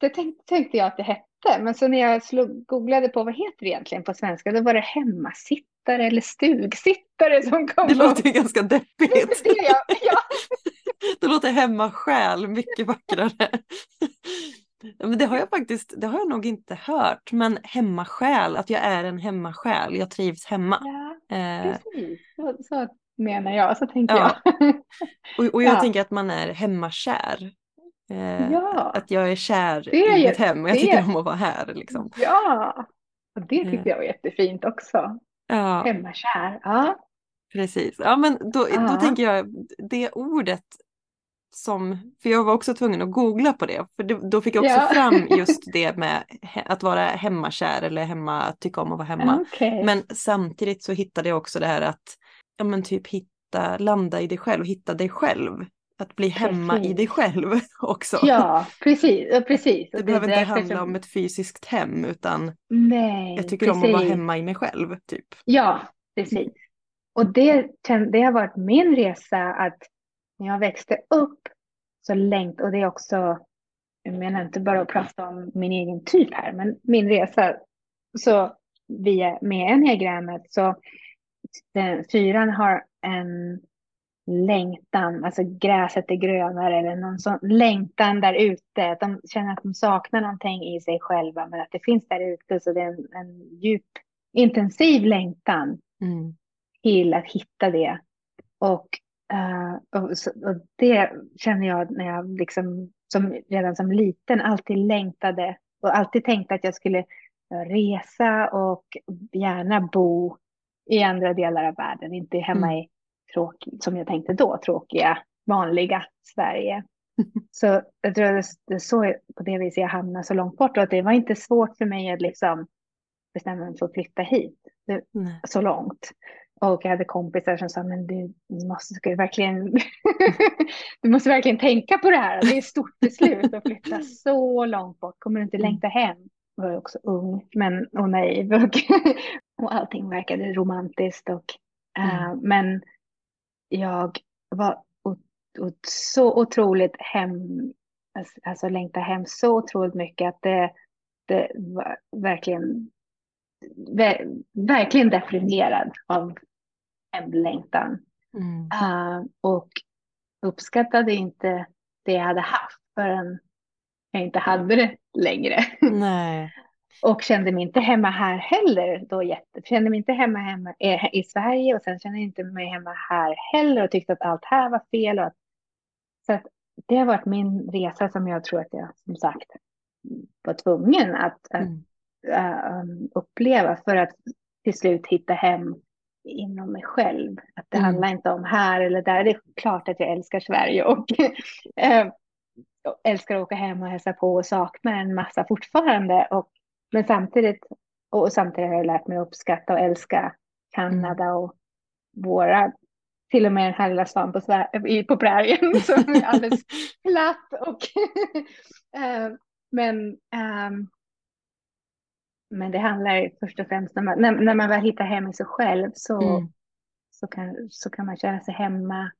[SPEAKER 2] det tänkte, tänkte jag att det hette, men så när jag slog, googlade på vad heter det egentligen på svenska, då var det hemmasittare eller stugsittare som kom
[SPEAKER 1] Det låter ju ganska deppigt.
[SPEAKER 2] Det ja. (laughs)
[SPEAKER 1] Det låter hemmasjäl mycket vackrare. Men det har jag faktiskt, det har jag nog inte hört. Men hemmasjäl, att jag är en hemmasjäl, jag trivs hemma.
[SPEAKER 2] ja,
[SPEAKER 1] Eh,
[SPEAKER 2] precis. Så, så menar jag, så tänker
[SPEAKER 1] Ja.
[SPEAKER 2] jag. (laughs)
[SPEAKER 1] och, och (laughs) jag
[SPEAKER 2] Ja.
[SPEAKER 1] tänker att man är hemmakär. Eh,
[SPEAKER 2] Ja.
[SPEAKER 1] Att jag är kär
[SPEAKER 2] Det är
[SPEAKER 1] i mitt hem och jag
[SPEAKER 2] det-
[SPEAKER 1] tycker om att vara här. Liksom.
[SPEAKER 2] Ja, och det tyckte
[SPEAKER 1] Eh.
[SPEAKER 2] jag var jättefint också.
[SPEAKER 1] Ja,
[SPEAKER 2] Hemmakär. Ja,
[SPEAKER 1] precis. Ja, men då, då tänker jag, det ordet som, för jag var också tvungen att googla på det, för det, då fick jag också
[SPEAKER 2] Ja.
[SPEAKER 1] fram (laughs) just det med he, att vara hemmakär eller hemma, tycka om att vara hemma.
[SPEAKER 2] okej.
[SPEAKER 1] Men samtidigt så hittade jag också det här att, ja men typ hitta, landa i dig själv, hitta dig själv. Att bli hemma i
[SPEAKER 2] Precis.
[SPEAKER 1] dig själv (laughs) också.
[SPEAKER 2] Ja, precis. Ja, precis.
[SPEAKER 1] Det
[SPEAKER 2] Och
[SPEAKER 1] behöver inte handla
[SPEAKER 2] som-
[SPEAKER 1] om ett fysiskt hem utan
[SPEAKER 2] Nej,
[SPEAKER 1] jag tycker om att vara
[SPEAKER 2] precis.
[SPEAKER 1] hemma i mig själv. Typ.
[SPEAKER 2] Ja, precis. Och det, det har varit min resa att när jag växte upp så längt, och det är också, jag menar inte bara att prata om min egen typ här, men min resa så via med enneagrammet så den, fyran har en längtan, alltså gräset är grönare eller någon sån längtan där ute, att de känner att de saknar någonting i sig själva men att det finns där ute så det är en, en djup intensiv längtan
[SPEAKER 1] Mm.
[SPEAKER 2] till att hitta det. Och, eh, och, så- och det känner jag när jag liksom, som, redan som liten alltid längtade och alltid tänkte att jag skulle eh, resa och gärna bo i andra delar av världen, inte hemma
[SPEAKER 1] Mm.
[SPEAKER 2] i tråkigt, som jag tänkte då, tråkiga, vanliga Sverige. (laughs) Så jag tror att det är så på det viset jag hamnade så långt bort och att det var inte svårt för mig att liksom bestämma mig för att flytta hit det, så långt. Och jag hade kompisar som sa, men du måste verkligen, (laughs) du måste verkligen tänka på det här. Det är ett stort beslut att flytta så långt bort. Kommer du inte
[SPEAKER 1] Mm.
[SPEAKER 2] längta hem? Jag var också ung, men och naiv och, (laughs) och allting verkade romantiskt. Och, eh,
[SPEAKER 1] Mm.
[SPEAKER 2] men jag var o- o- så otroligt hem, alltså, alltså längta hem så otroligt mycket att det, det var verkligen, ver, verkligen definierad av hemlängtan.
[SPEAKER 1] Mm.
[SPEAKER 2] Uh, och uppskattade inte det jag hade haft förrän jag inte hade det längre. (laughs)
[SPEAKER 1] Nej.
[SPEAKER 2] och kände mig inte hemma här heller då jätte. Kände mig inte hemma, hemma i Sverige och sen kände jag inte mig hemma här heller och tyckte att allt här var fel. Och att, så att det har varit min resa som jag tror att jag som sagt var tvungen att, mm. att uh, uppleva för att till slut hitta hem inom mig själv. Att det mm. handlar inte om här eller där. Det är klart att jag älskar Sverige och (laughs) äh, älskar att åka hem och hälsa på och saknar en massa fortfarande. Och, men samtidigt, och samtidigt har jag lärt mig att uppskatta och älska Kanada mm. och våra, till och med den här lilla stan på, på prärien (laughs) som är alldeles (laughs) platt. Och äh, men ähm, men det handlar först och främst när man, när, när man väl hittar hem i sig själv så, mm. så, kan, så kan man känna sig hemma.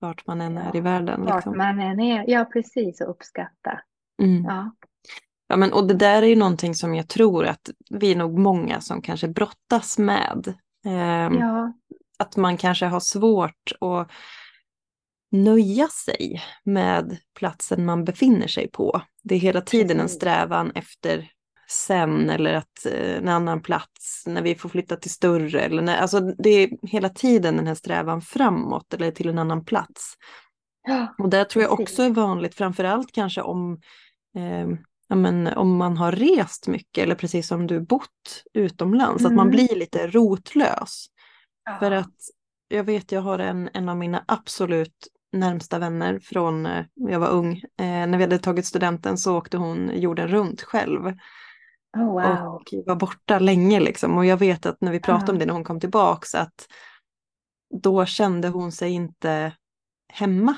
[SPEAKER 1] Vart man än är i världen.
[SPEAKER 2] Vart liksom. man än är, ja precis och uppskatta.
[SPEAKER 1] Mm. Ja. Ja, men, och det där är ju någonting som jag tror att vi är nog många som kanske brottas med. Eh,
[SPEAKER 2] ja.
[SPEAKER 1] Att man kanske har svårt att nöja sig med platsen man befinner sig på. Det är hela tiden en strävan efter sen eller att eh, en annan plats när vi får flytta till större. Eller när, alltså det är hela tiden den här strävan framåt eller till en annan plats.
[SPEAKER 2] Ja,
[SPEAKER 1] och det tror jag också är vanligt, framförallt kanske om, eh, ja, men, om man har rest mycket eller precis som du bott utomlands, mm. att man mm. blir lite rotlös. Ja. För att jag vet, jag har en, en av mina absolut närmsta vänner från eh, jag var ung. Eh, när vi hade tagit studenten så åkte hon jorden runt själv.
[SPEAKER 2] Oh, wow.
[SPEAKER 1] Och var borta länge liksom. Och jag vet att när vi pratade om det när hon kom tillbaks att då kände hon sig inte hemma.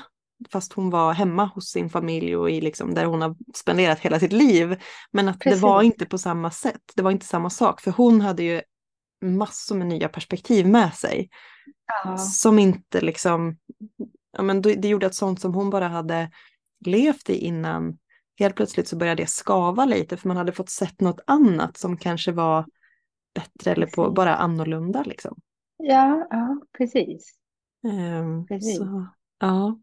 [SPEAKER 1] Fast hon var hemma hos sin familj och i liksom där hon har spenderat hela sitt liv. Men att Precis. det var inte på samma sätt. Det var inte samma sak. För hon hade ju massor med nya perspektiv med sig.
[SPEAKER 2] Oh.
[SPEAKER 1] Som inte liksom, ja men det gjorde att sånt som hon bara hade levt i innan helt plötsligt så började det skava lite för man hade fått sett något annat som kanske var bättre eller på, bara annorlunda liksom.
[SPEAKER 2] Ja, ja precis.
[SPEAKER 1] Um, precis. Så, ja,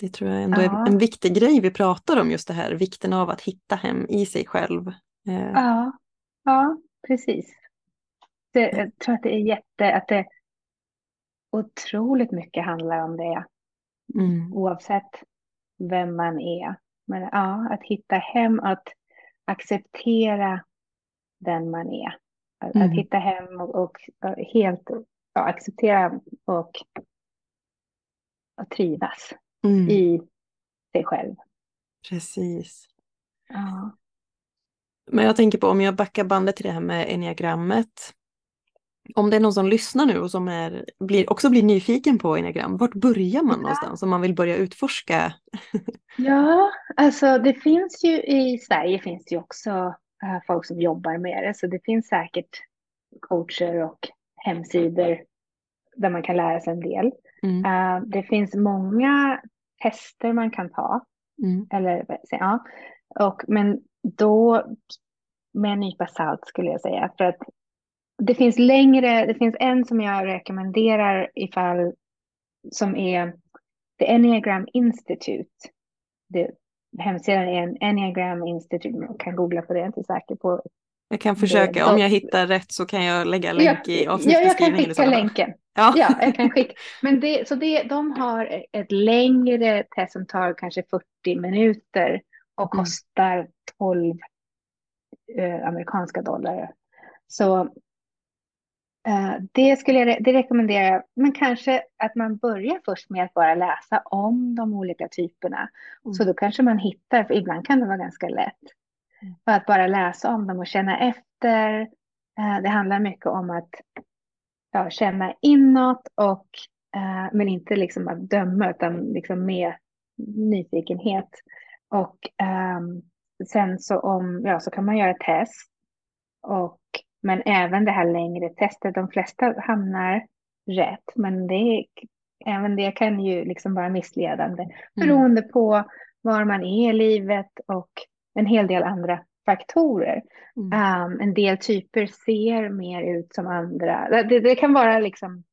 [SPEAKER 1] det tror jag ändå ja. är en viktig grej vi pratar om just det här, vikten av att hitta hem i sig själv.
[SPEAKER 2] Uh. Ja, ja, precis. Det, jag tror att det är jätte, att det otroligt mycket handlar om det.
[SPEAKER 1] Mm.
[SPEAKER 2] Oavsett vem man är. Men ja, att hitta hem, att acceptera den man är. Att, mm. att hitta hem och, och helt ja, acceptera och, och trivas mm. i sig själv.
[SPEAKER 1] Precis.
[SPEAKER 2] Ja.
[SPEAKER 1] Men jag tänker på om jag backar bandet till det här med enneagrammet om det är någon som lyssnar nu och som är, blir, också blir nyfiken på enneagram, vart börjar man ja. någonstans om man vill börja utforska? (laughs)
[SPEAKER 2] ja, alltså det finns ju i Sverige finns det ju också uh, folk som jobbar med det, så det finns säkert coacher och hemsidor där man kan lära sig en del.
[SPEAKER 1] Mm.
[SPEAKER 2] Uh, det finns många tester man kan ta,
[SPEAKER 1] mm.
[SPEAKER 2] eller ja, och, men då med en nypa salt skulle jag säga, för att det finns längre, det finns en som jag rekommenderar ifall som är The Enneagram Institute. Det, hemsidan är en Enneagram Institute, man kan googla på det, jag är inte säker på.
[SPEAKER 1] Jag kan försöka, det, om jag hittar rätt så kan jag lägga länk
[SPEAKER 2] jag,
[SPEAKER 1] i avsnittsbeskrivningen.
[SPEAKER 2] Ja, jag kan skicka länken. Ja. ja, jag kan skicka. Men det, så det, de har ett längre test som tar kanske 40 minuter och mm. kostar 12 eh, amerikanska dollar. Så det skulle jag det rekommendera, men kanske att man börjar först med att bara läsa om de olika typerna. Mm. Så då kanske man hittar, för ibland kan det vara ganska lätt, mm. att bara läsa om dem och känna efter. Eh, det handlar mycket om att ja, känna inåt, och, eh, men inte liksom att döma, utan liksom med nyfikenhet. Och um, sen så, om, ja, så kan man göra test. Och men även det här längre testet, de flesta hamnar rätt, men det, även det kan ju liksom vara missledande mm. beroende på var man är i livet och en hel del andra faktorer. Mm. Um, en del typer ser mer ut som andra. Det, det kan vara liksom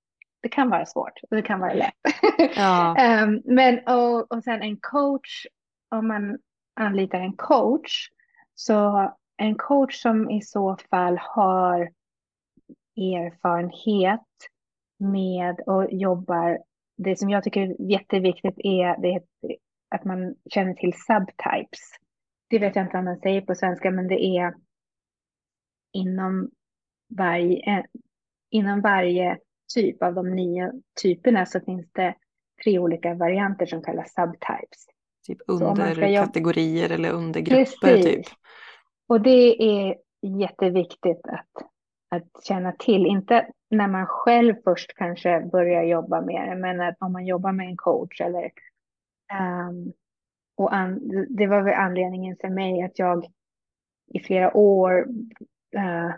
[SPEAKER 2] det kan vara svårt och det kan vara lätt. (laughs)
[SPEAKER 1] Ja.
[SPEAKER 2] um, (laughs) men och, och sen en coach, om man anlitar en coach, så en coach som i så fall har erfarenhet med och jobbar, det som jag tycker är jätteviktigt är det att man känner till subtypes. Det vet jag inte vad man säger på svenska, men det är inom varje, inom varje typ av de nio typerna så finns det tre olika varianter som kallas subtypes.
[SPEAKER 1] Typ underkategorier eller undergrupper
[SPEAKER 2] Precis.
[SPEAKER 1] typ.
[SPEAKER 2] Och det är jätteviktigt att, att känna till. Inte när man själv först kanske börjar jobba med det, men att om man jobbar med en coach eller um, och an, det var väl anledningen för mig att jag i flera år uh,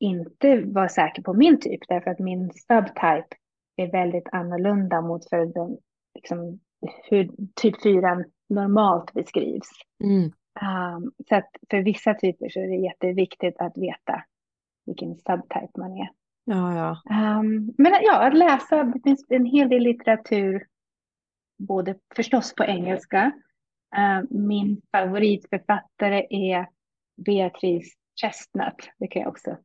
[SPEAKER 2] inte var säker på min typ, därför att min subtype är väldigt annorlunda mot för den, liksom, hur typ 4 normalt beskrivs.
[SPEAKER 1] Mm.
[SPEAKER 2] Um, så att för vissa typer så är det jätteviktigt att veta vilken subtype man är.
[SPEAKER 1] Ja, ja.
[SPEAKER 2] Um, men ja, att läsa, det finns en hel del litteratur, både förstås på engelska. Uh, min favoritförfattare är Beatrice Chestnut, det kan jag också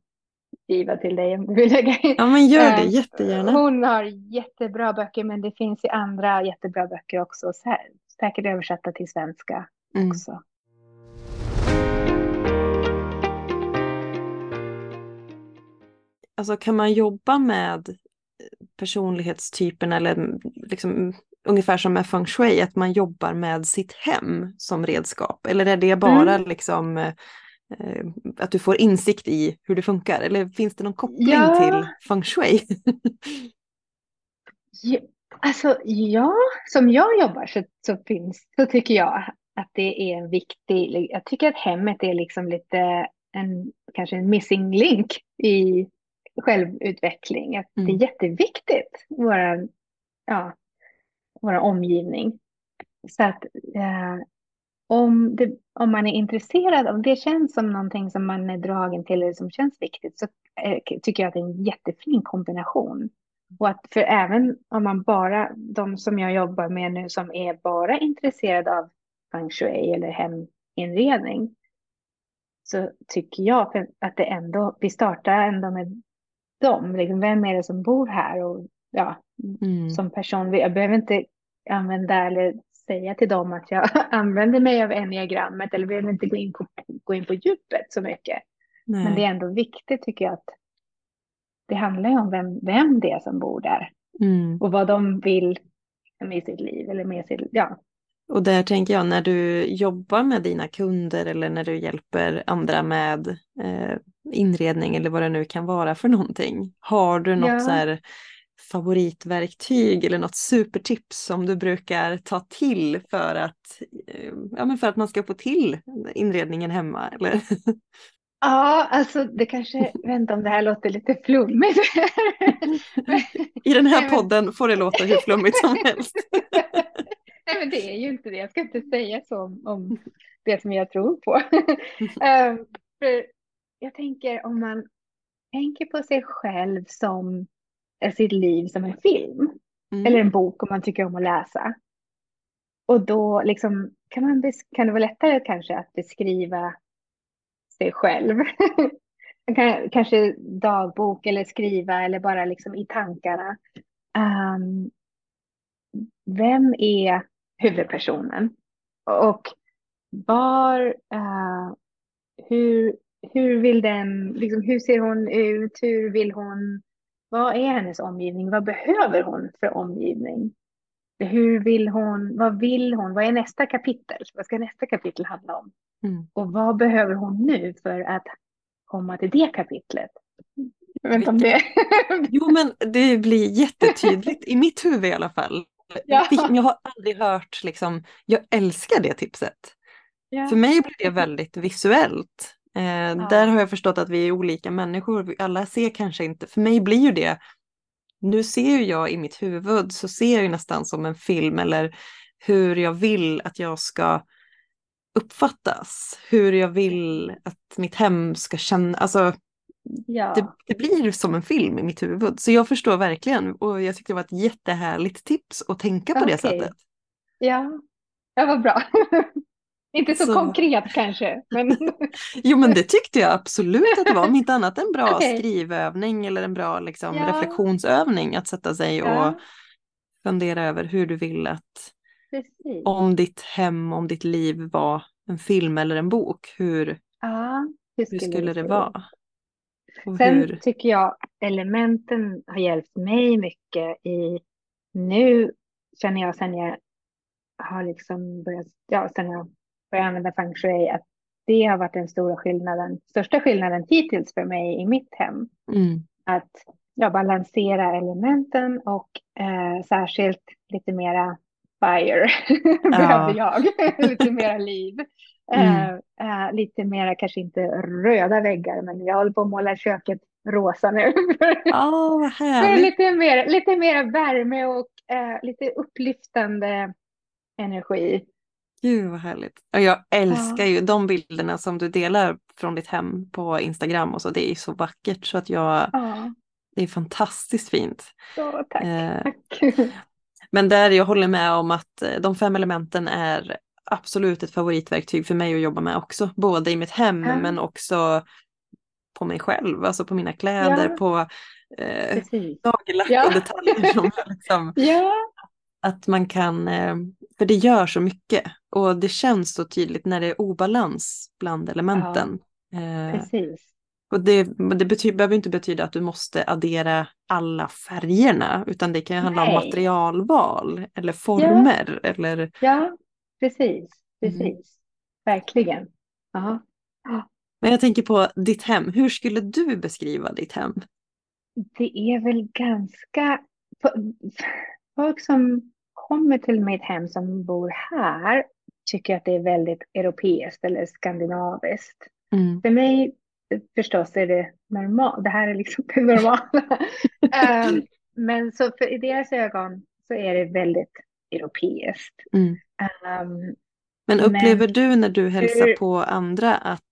[SPEAKER 2] skriva till dig om du vill lägga in.
[SPEAKER 1] Ja, men gör det jättegärna.
[SPEAKER 2] Hon har jättebra böcker, men det finns ju andra jättebra böcker också. Säkert översatta till svenska
[SPEAKER 1] Mm.
[SPEAKER 2] också.
[SPEAKER 1] Alltså kan man jobba med personlighetstypen eller liksom ungefär som med feng shui, att man jobbar med sitt hem som redskap? Eller är det bara
[SPEAKER 2] Mm.
[SPEAKER 1] liksom eh, att du får insikt i hur det funkar? Eller finns det någon koppling
[SPEAKER 2] Ja.
[SPEAKER 1] till feng shui?
[SPEAKER 2] Ja, alltså, ja, som jag jobbar så, så, finns, så tycker jag att det är en viktig, jag tycker att hemmet är liksom lite en, kanske en missing link i självutveckling. Att Det
[SPEAKER 1] Mm.
[SPEAKER 2] är jätteviktigt, våra, ja, vår omgivning. Så att eh, om, det, om man är intresserad, om det känns som någonting som man är dragen till eller som känns viktigt så eh, tycker jag att det är en jättefin kombination. Och att för även om man bara, de som jag jobbar med nu som är bara intresserade av feng shui eller heminredning så tycker jag att det ändå, vi startar ändå med dem. Liksom, vem är det som bor här? Och ja,
[SPEAKER 1] Mm.
[SPEAKER 2] som person, jag behöver inte använda eller säga till dem att jag (laughs) använder mig av enneagrammet eller behöver inte gå in på, gå in på djupet så mycket.
[SPEAKER 1] Nej.
[SPEAKER 2] Men det är ändå viktigt tycker jag att det handlar ju om vem, vem det är som bor där
[SPEAKER 1] Mm.
[SPEAKER 2] och vad de vill med sitt liv eller med sitt, ja.
[SPEAKER 1] Och där tänker jag när du jobbar med dina kunder eller när du hjälper andra med eh, inredning eller vad det nu kan vara för någonting. Har du något
[SPEAKER 2] Ja.
[SPEAKER 1] så här favoritverktyg eller något supertips som du brukar ta till för att, eh, ja, men för att man ska få till inredningen hemma? Eller?
[SPEAKER 2] Ja, alltså det kanske, vänta om det här låter lite flummigt. (laughs)
[SPEAKER 1] I den här podden får det låta hur flummigt som helst.
[SPEAKER 2] Nej, men det är ju inte det. Jag ska inte säga så om, om det som jag tror på. (laughs) Ehm, för jag tänker om man tänker på sig själv som eh, sitt liv som en film
[SPEAKER 1] Mm.
[SPEAKER 2] eller en bok om man tycker om att läsa. Och då liksom kan, man kan det vara lättare kanske att beskriva sig själv. (laughs) Kanske dagbok eller skriva eller bara liksom i tankarna. Ehm, vem är huvudpersonen? Och var, eh, hur, hur vill den, liksom, hur ser hon ut? Hur vill hon, vad är hennes omgivning? Vad behöver hon för omgivning? Hur vill hon, vad vill hon? Vad är nästa kapitel? Vad ska nästa kapitel handla om?
[SPEAKER 1] Mm.
[SPEAKER 2] Och vad behöver hon nu för att komma till det kapitlet? Jag vet inte om det...
[SPEAKER 1] Jo men det blir jättetydligt i mitt huvud i alla fall. (laughs)
[SPEAKER 2] Ja.
[SPEAKER 1] Jag har aldrig hört liksom, jag älskar det tipset.
[SPEAKER 2] Ja.
[SPEAKER 1] För mig blir det väldigt visuellt. Eh, Där har jag förstått att vi är olika människor. Vi Alla ser kanske inte. För mig blir ju det. Nu ser ju jag i mitt huvud så ser jag ju nästan som en film eller hur jag vill att jag ska uppfattas. Hur jag vill att mitt hem ska känna. Alltså
[SPEAKER 2] Ja.
[SPEAKER 1] det, det blir som en film i mitt huvud. Så jag förstår verkligen och jag tyckte det var ett jättehärligt tips att tänka på det
[SPEAKER 2] Okej.
[SPEAKER 1] sättet.
[SPEAKER 2] Ja, ja vad bra. (laughs) Inte så,
[SPEAKER 1] Så-
[SPEAKER 2] konkret kanske, men (laughs)
[SPEAKER 1] Jo men det tyckte jag absolut att det var, om inte annat en bra
[SPEAKER 2] Okej.
[SPEAKER 1] skrivövning eller en bra liksom,
[SPEAKER 2] Ja.
[SPEAKER 1] reflektionsövning att sätta sig och
[SPEAKER 2] ja,
[SPEAKER 1] fundera över hur du vill att
[SPEAKER 2] precis.
[SPEAKER 1] om ditt hem, om ditt liv var en film eller en bok, hur,
[SPEAKER 2] hur
[SPEAKER 1] hur skulle det vara?
[SPEAKER 2] Sen
[SPEAKER 1] hur,
[SPEAKER 2] tycker jag elementen har hjälpt mig mycket i nu känner jag sen jag har liksom börjat, ja, sen jag började använda feng shui att det har varit den stora skillnaden, största skillnaden hittills för mig i mitt hem.
[SPEAKER 1] mm,
[SPEAKER 2] Att ja, balansera elementen och eh, särskilt lite mera fire (laughs) behövde jag, (laughs) lite mera liv. Eh,
[SPEAKER 1] Mm.
[SPEAKER 2] eh, lite mera, kanske inte röda väggar, men jag håller på att måla köket rosa nu.
[SPEAKER 1] Ja, (laughs) vad härligt.
[SPEAKER 2] lite mer, lite mer värme och eh, lite upplyftande energi.
[SPEAKER 1] Gud vad härligt. Och jag älskar
[SPEAKER 2] Ja.
[SPEAKER 1] ju de bilderna som du delar från ditt hem på Instagram och så. Det är så vackert så att jag,
[SPEAKER 2] Ja,
[SPEAKER 1] det är fantastiskt fint.
[SPEAKER 2] så tack.
[SPEAKER 1] Eh,
[SPEAKER 2] tack. (laughs)
[SPEAKER 1] Men där jag håller med om att eh, de fem elementen är absolut ett favoritverktyg för mig att jobba med också. Både i mitt hem
[SPEAKER 2] Ja.
[SPEAKER 1] men också på mig själv, alltså på mina kläder,
[SPEAKER 2] Ja.
[SPEAKER 1] på eh, nagellack
[SPEAKER 2] Ja.
[SPEAKER 1] och detaljer. (laughs) Som liksom,
[SPEAKER 2] Ja,
[SPEAKER 1] att man kan, eh, för det gör så mycket och det känns så tydligt när det är obalans bland elementen. Eh,
[SPEAKER 2] precis.
[SPEAKER 1] och det, det bety- behöver inte betyda att du måste addera alla färgerna utan det kan ju handla om
[SPEAKER 2] Nej.
[SPEAKER 1] materialval eller former eller
[SPEAKER 2] Ja, precis.
[SPEAKER 1] Mm.
[SPEAKER 2] Precis. Verkligen. Ja.
[SPEAKER 1] Men jag tänker på ditt hem. Hur skulle du beskriva ditt hem?
[SPEAKER 2] Det är väl ganska... Folk som kommer till mitt hem som bor här tycker att det är väldigt europeiskt eller skandinaviskt.
[SPEAKER 1] Mm.
[SPEAKER 2] För mig förstås är det normalt. Det här är liksom det normala. (laughs) Ehm, men så för i deras ögon så är det väldigt europeiskt.
[SPEAKER 1] Mm.
[SPEAKER 2] Ehm,
[SPEAKER 1] Men
[SPEAKER 2] Men
[SPEAKER 1] upplever du när du hälsar
[SPEAKER 2] hur-
[SPEAKER 1] på andra att,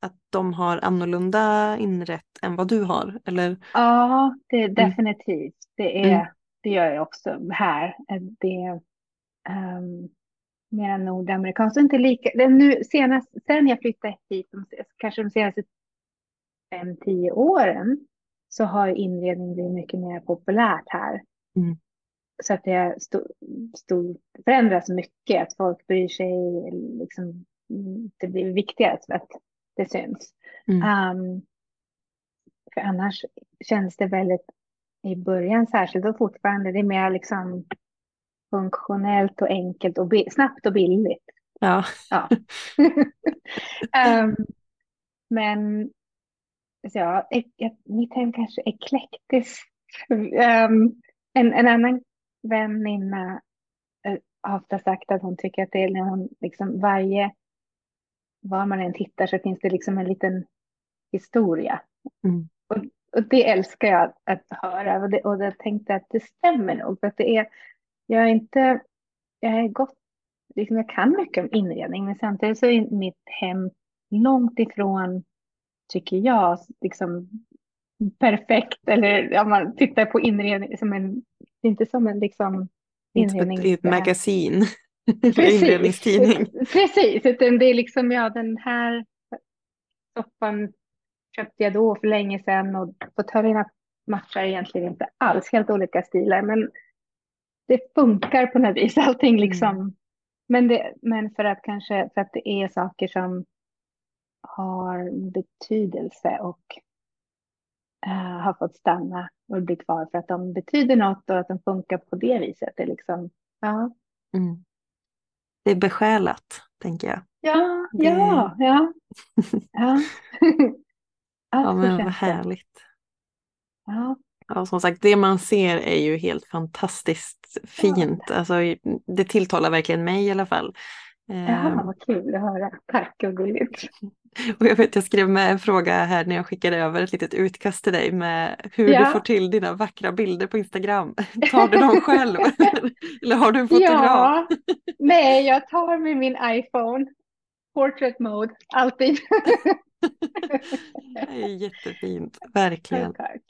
[SPEAKER 1] att de har annorlunda inrätt än vad du har? Eller?
[SPEAKER 2] Ja, det är definitivt. Det, är,
[SPEAKER 1] Mm.
[SPEAKER 2] det gör jag också här. Det är um, mer nordamerikanskt. och Inte lika, det nu senast, sen jag flyttade hit, kanske de senaste fem, tio åren, så har inredning blivit mycket mer populärt här.
[SPEAKER 1] Mm.
[SPEAKER 2] Så att det stod, stod, förändras mycket, att folk bryr sig, liksom, det blir viktigare att det syns.
[SPEAKER 1] Mm.
[SPEAKER 2] Um, för annars känns det väldigt, i början särskilt och fortfarande, det är mer liksom funktionellt och enkelt och snabbt och billigt.
[SPEAKER 1] Ja.
[SPEAKER 2] Ja. (laughs) Ehm, men så ja, mitt hem kanske är eklektiskt. Ehm, en, en annan väninna eh, har ofta sagt att hon tycker att det är när hon liksom varje, var man än tittar så finns det liksom en liten historia.
[SPEAKER 1] Mm.
[SPEAKER 2] Och det älskar jag att, att höra och, det, och jag tänkte att det stämmer nog. För att det är, jag är inte, jag är gott, liksom jag kan mycket om inredning men samtidigt så är mitt hem långt ifrån, tycker jag, liksom perfekt. Eller om man tittar på inredning som en, det är inte som en liksom
[SPEAKER 1] Inte som ett,
[SPEAKER 2] inrednings-
[SPEAKER 1] magasin. (laughs) Eller inredningstidning. (laughs)
[SPEAKER 2] Precis, utan det är liksom, ja den här soffan köpte jag då för länge sedan och fåtöljerna matchar egentligen inte alls, helt olika stilar, men det funkar på något vis, (laughs) allting liksom. Men, det, men för att kanske, för att det är saker som har betydelse och har fått stanna och bli kvar för att de betyder något och att de funkar på det viset. Det är liksom, ja.
[SPEAKER 1] Mm. Det är besjälat, tänker jag.
[SPEAKER 2] Ja,
[SPEAKER 1] Det-
[SPEAKER 2] ja, ja. (laughs) ja.
[SPEAKER 1] Ja, men vad härligt.
[SPEAKER 2] Ja,
[SPEAKER 1] Ja, som sagt, det man ser är ju helt fantastiskt fint. Alltså, det tilltalar verkligen mig i alla fall. Eh,
[SPEAKER 2] Jaha, vad kul att höra. Tack och gulligt. (laughs)
[SPEAKER 1] Och jag vet, jag skrev med en fråga här när jag skickade över ett litet utkast till dig med hur
[SPEAKER 2] Ja.
[SPEAKER 1] du får till dina vackra bilder på Instagram. (laughs) Tar du dem själv? (laughs) Eller har du en fotograf?
[SPEAKER 2] Ja, nej, jag tar med min iPhone. Portrait mode, alltid.
[SPEAKER 1] det är jättefint, verkligen.
[SPEAKER 2] Tack.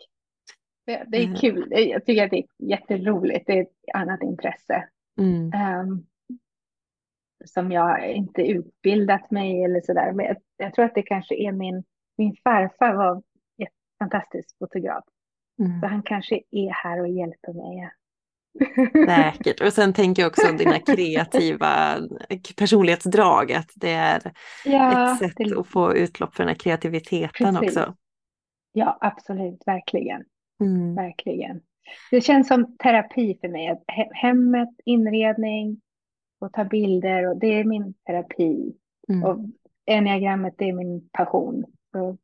[SPEAKER 2] Det, det är kul. Jag tycker att det är jätteroligt. Det är ett annat intresse.
[SPEAKER 1] Mm.
[SPEAKER 2] Um, som jag inte utbildat mig eller sådär. Men jag, jag, tror att det kanske är min, min farfar var en fantastisk fotograf.
[SPEAKER 1] Mm.
[SPEAKER 2] Så han kanske är här och hjälper mig.
[SPEAKER 1] Säkert. Och sen tänker jag också dina (laughs) kreativa personlighetsdrag, att det är ja, ett sätt det... att få utlopp för den här kreativiteten Precis. också.
[SPEAKER 2] Ja, absolut, verkligen.
[SPEAKER 1] Mm.
[SPEAKER 2] Verkligen. Det känns som terapi för mig. Hemmet, inredning och ta bilder och det är min terapi.
[SPEAKER 1] Mm.
[SPEAKER 2] Och enneagrammet, det är min passion. Så,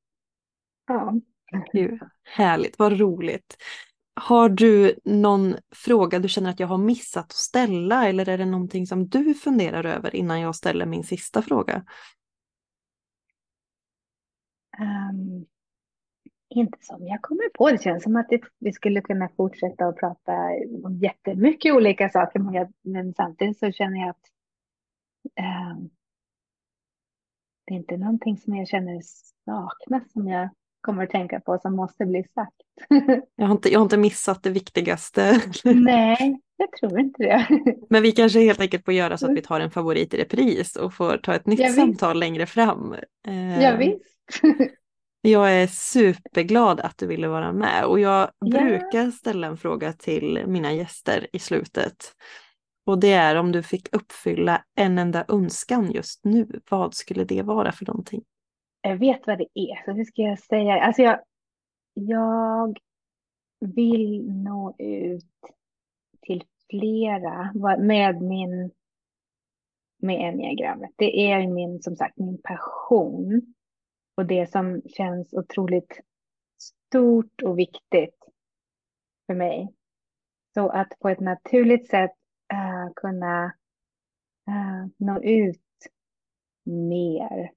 [SPEAKER 2] ja.
[SPEAKER 1] Gud, härligt, vad roligt. Har du någon fråga du känner att jag har missat att ställa eller är det någonting som du funderar över innan jag ställer min sista fråga?
[SPEAKER 2] Um, inte som jag kommer på. Det känns som att det, vi skulle kunna fortsätta att prata om jättemycket olika saker. Men, jag, men samtidigt så känner jag att um, det är inte någonting som jag känner saknas som jag kommer att tänka på som måste bli sagt. (laughs)
[SPEAKER 1] jag, har inte, jag har inte missat det viktigaste. (laughs)
[SPEAKER 2] Nej, jag tror inte det. (laughs)
[SPEAKER 1] Men vi kanske helt enkelt får göra så att vi tar en favorit i repris och får ta ett nytt ja, samtal längre fram.
[SPEAKER 2] Eh, ja, visst.
[SPEAKER 1] Jag är superglad att du ville vara med och jag ja. brukar ställa en fråga till mina gäster i slutet. Och det är om du fick uppfylla en enda önskan just nu, vad skulle det vara för någonting?
[SPEAKER 2] jag vet vad det är, så hur ska jag säga? Alltså jag, jag vill nå ut till flera med min med enneagrammet. Det är min, som sagt, min passion och det som känns otroligt stort och viktigt för mig. Så att på ett naturligt sätt uh, kunna uh, nå ut mer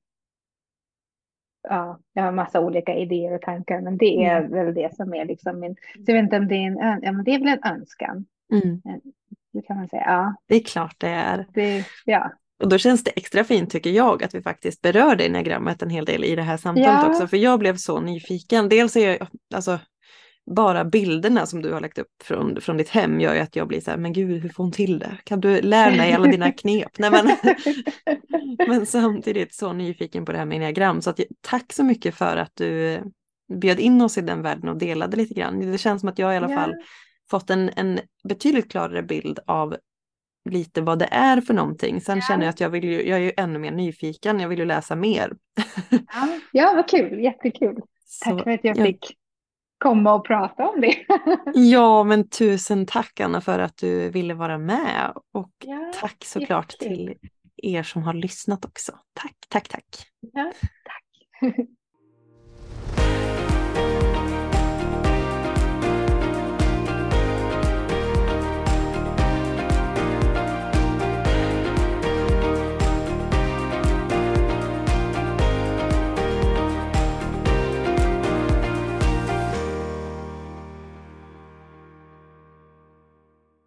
[SPEAKER 2] ja, jag har massa olika idéer och tankar, men det är mm. väl det som är liksom min, så jag vet inte om det är en, ja men det är väl en önskan.
[SPEAKER 1] Mm.
[SPEAKER 2] Det kan man säga, ja.
[SPEAKER 1] Det är klart det är.
[SPEAKER 2] Det, ja.
[SPEAKER 1] Och då känns det extra fint tycker jag att vi faktiskt berör det diagrammet en hel del i det här samtalet ja. också, för jag blev så nyfiken. Dels är jag, alltså bara bilderna som du har lagt upp från, från ditt hem gör ju att jag blir så här, men gud hur får hon till det? Kan du lära mig alla dina (laughs) knep? Nej, men, (laughs) men samtidigt så nyfiken på det här med enneagram. Så att, tack så mycket för att du bjöd in oss i den världen och delade lite grann. Det känns som att jag i alla fall fått en, en betydligt klarare bild av lite vad det är för någonting. Sen ja. känner jag att jag, vill ju, jag är ju ännu mer nyfiken, jag vill ju läsa mer.
[SPEAKER 2] ja, ja vad kul, jättekul. Tack så, för att jag fick komma och prata om det. (laughs)
[SPEAKER 1] ja, men tusen tack Anna för att du ville vara med och ja, tack såklart till er som har lyssnat också. Tack, tack, tack.
[SPEAKER 2] Ja, tack. (laughs)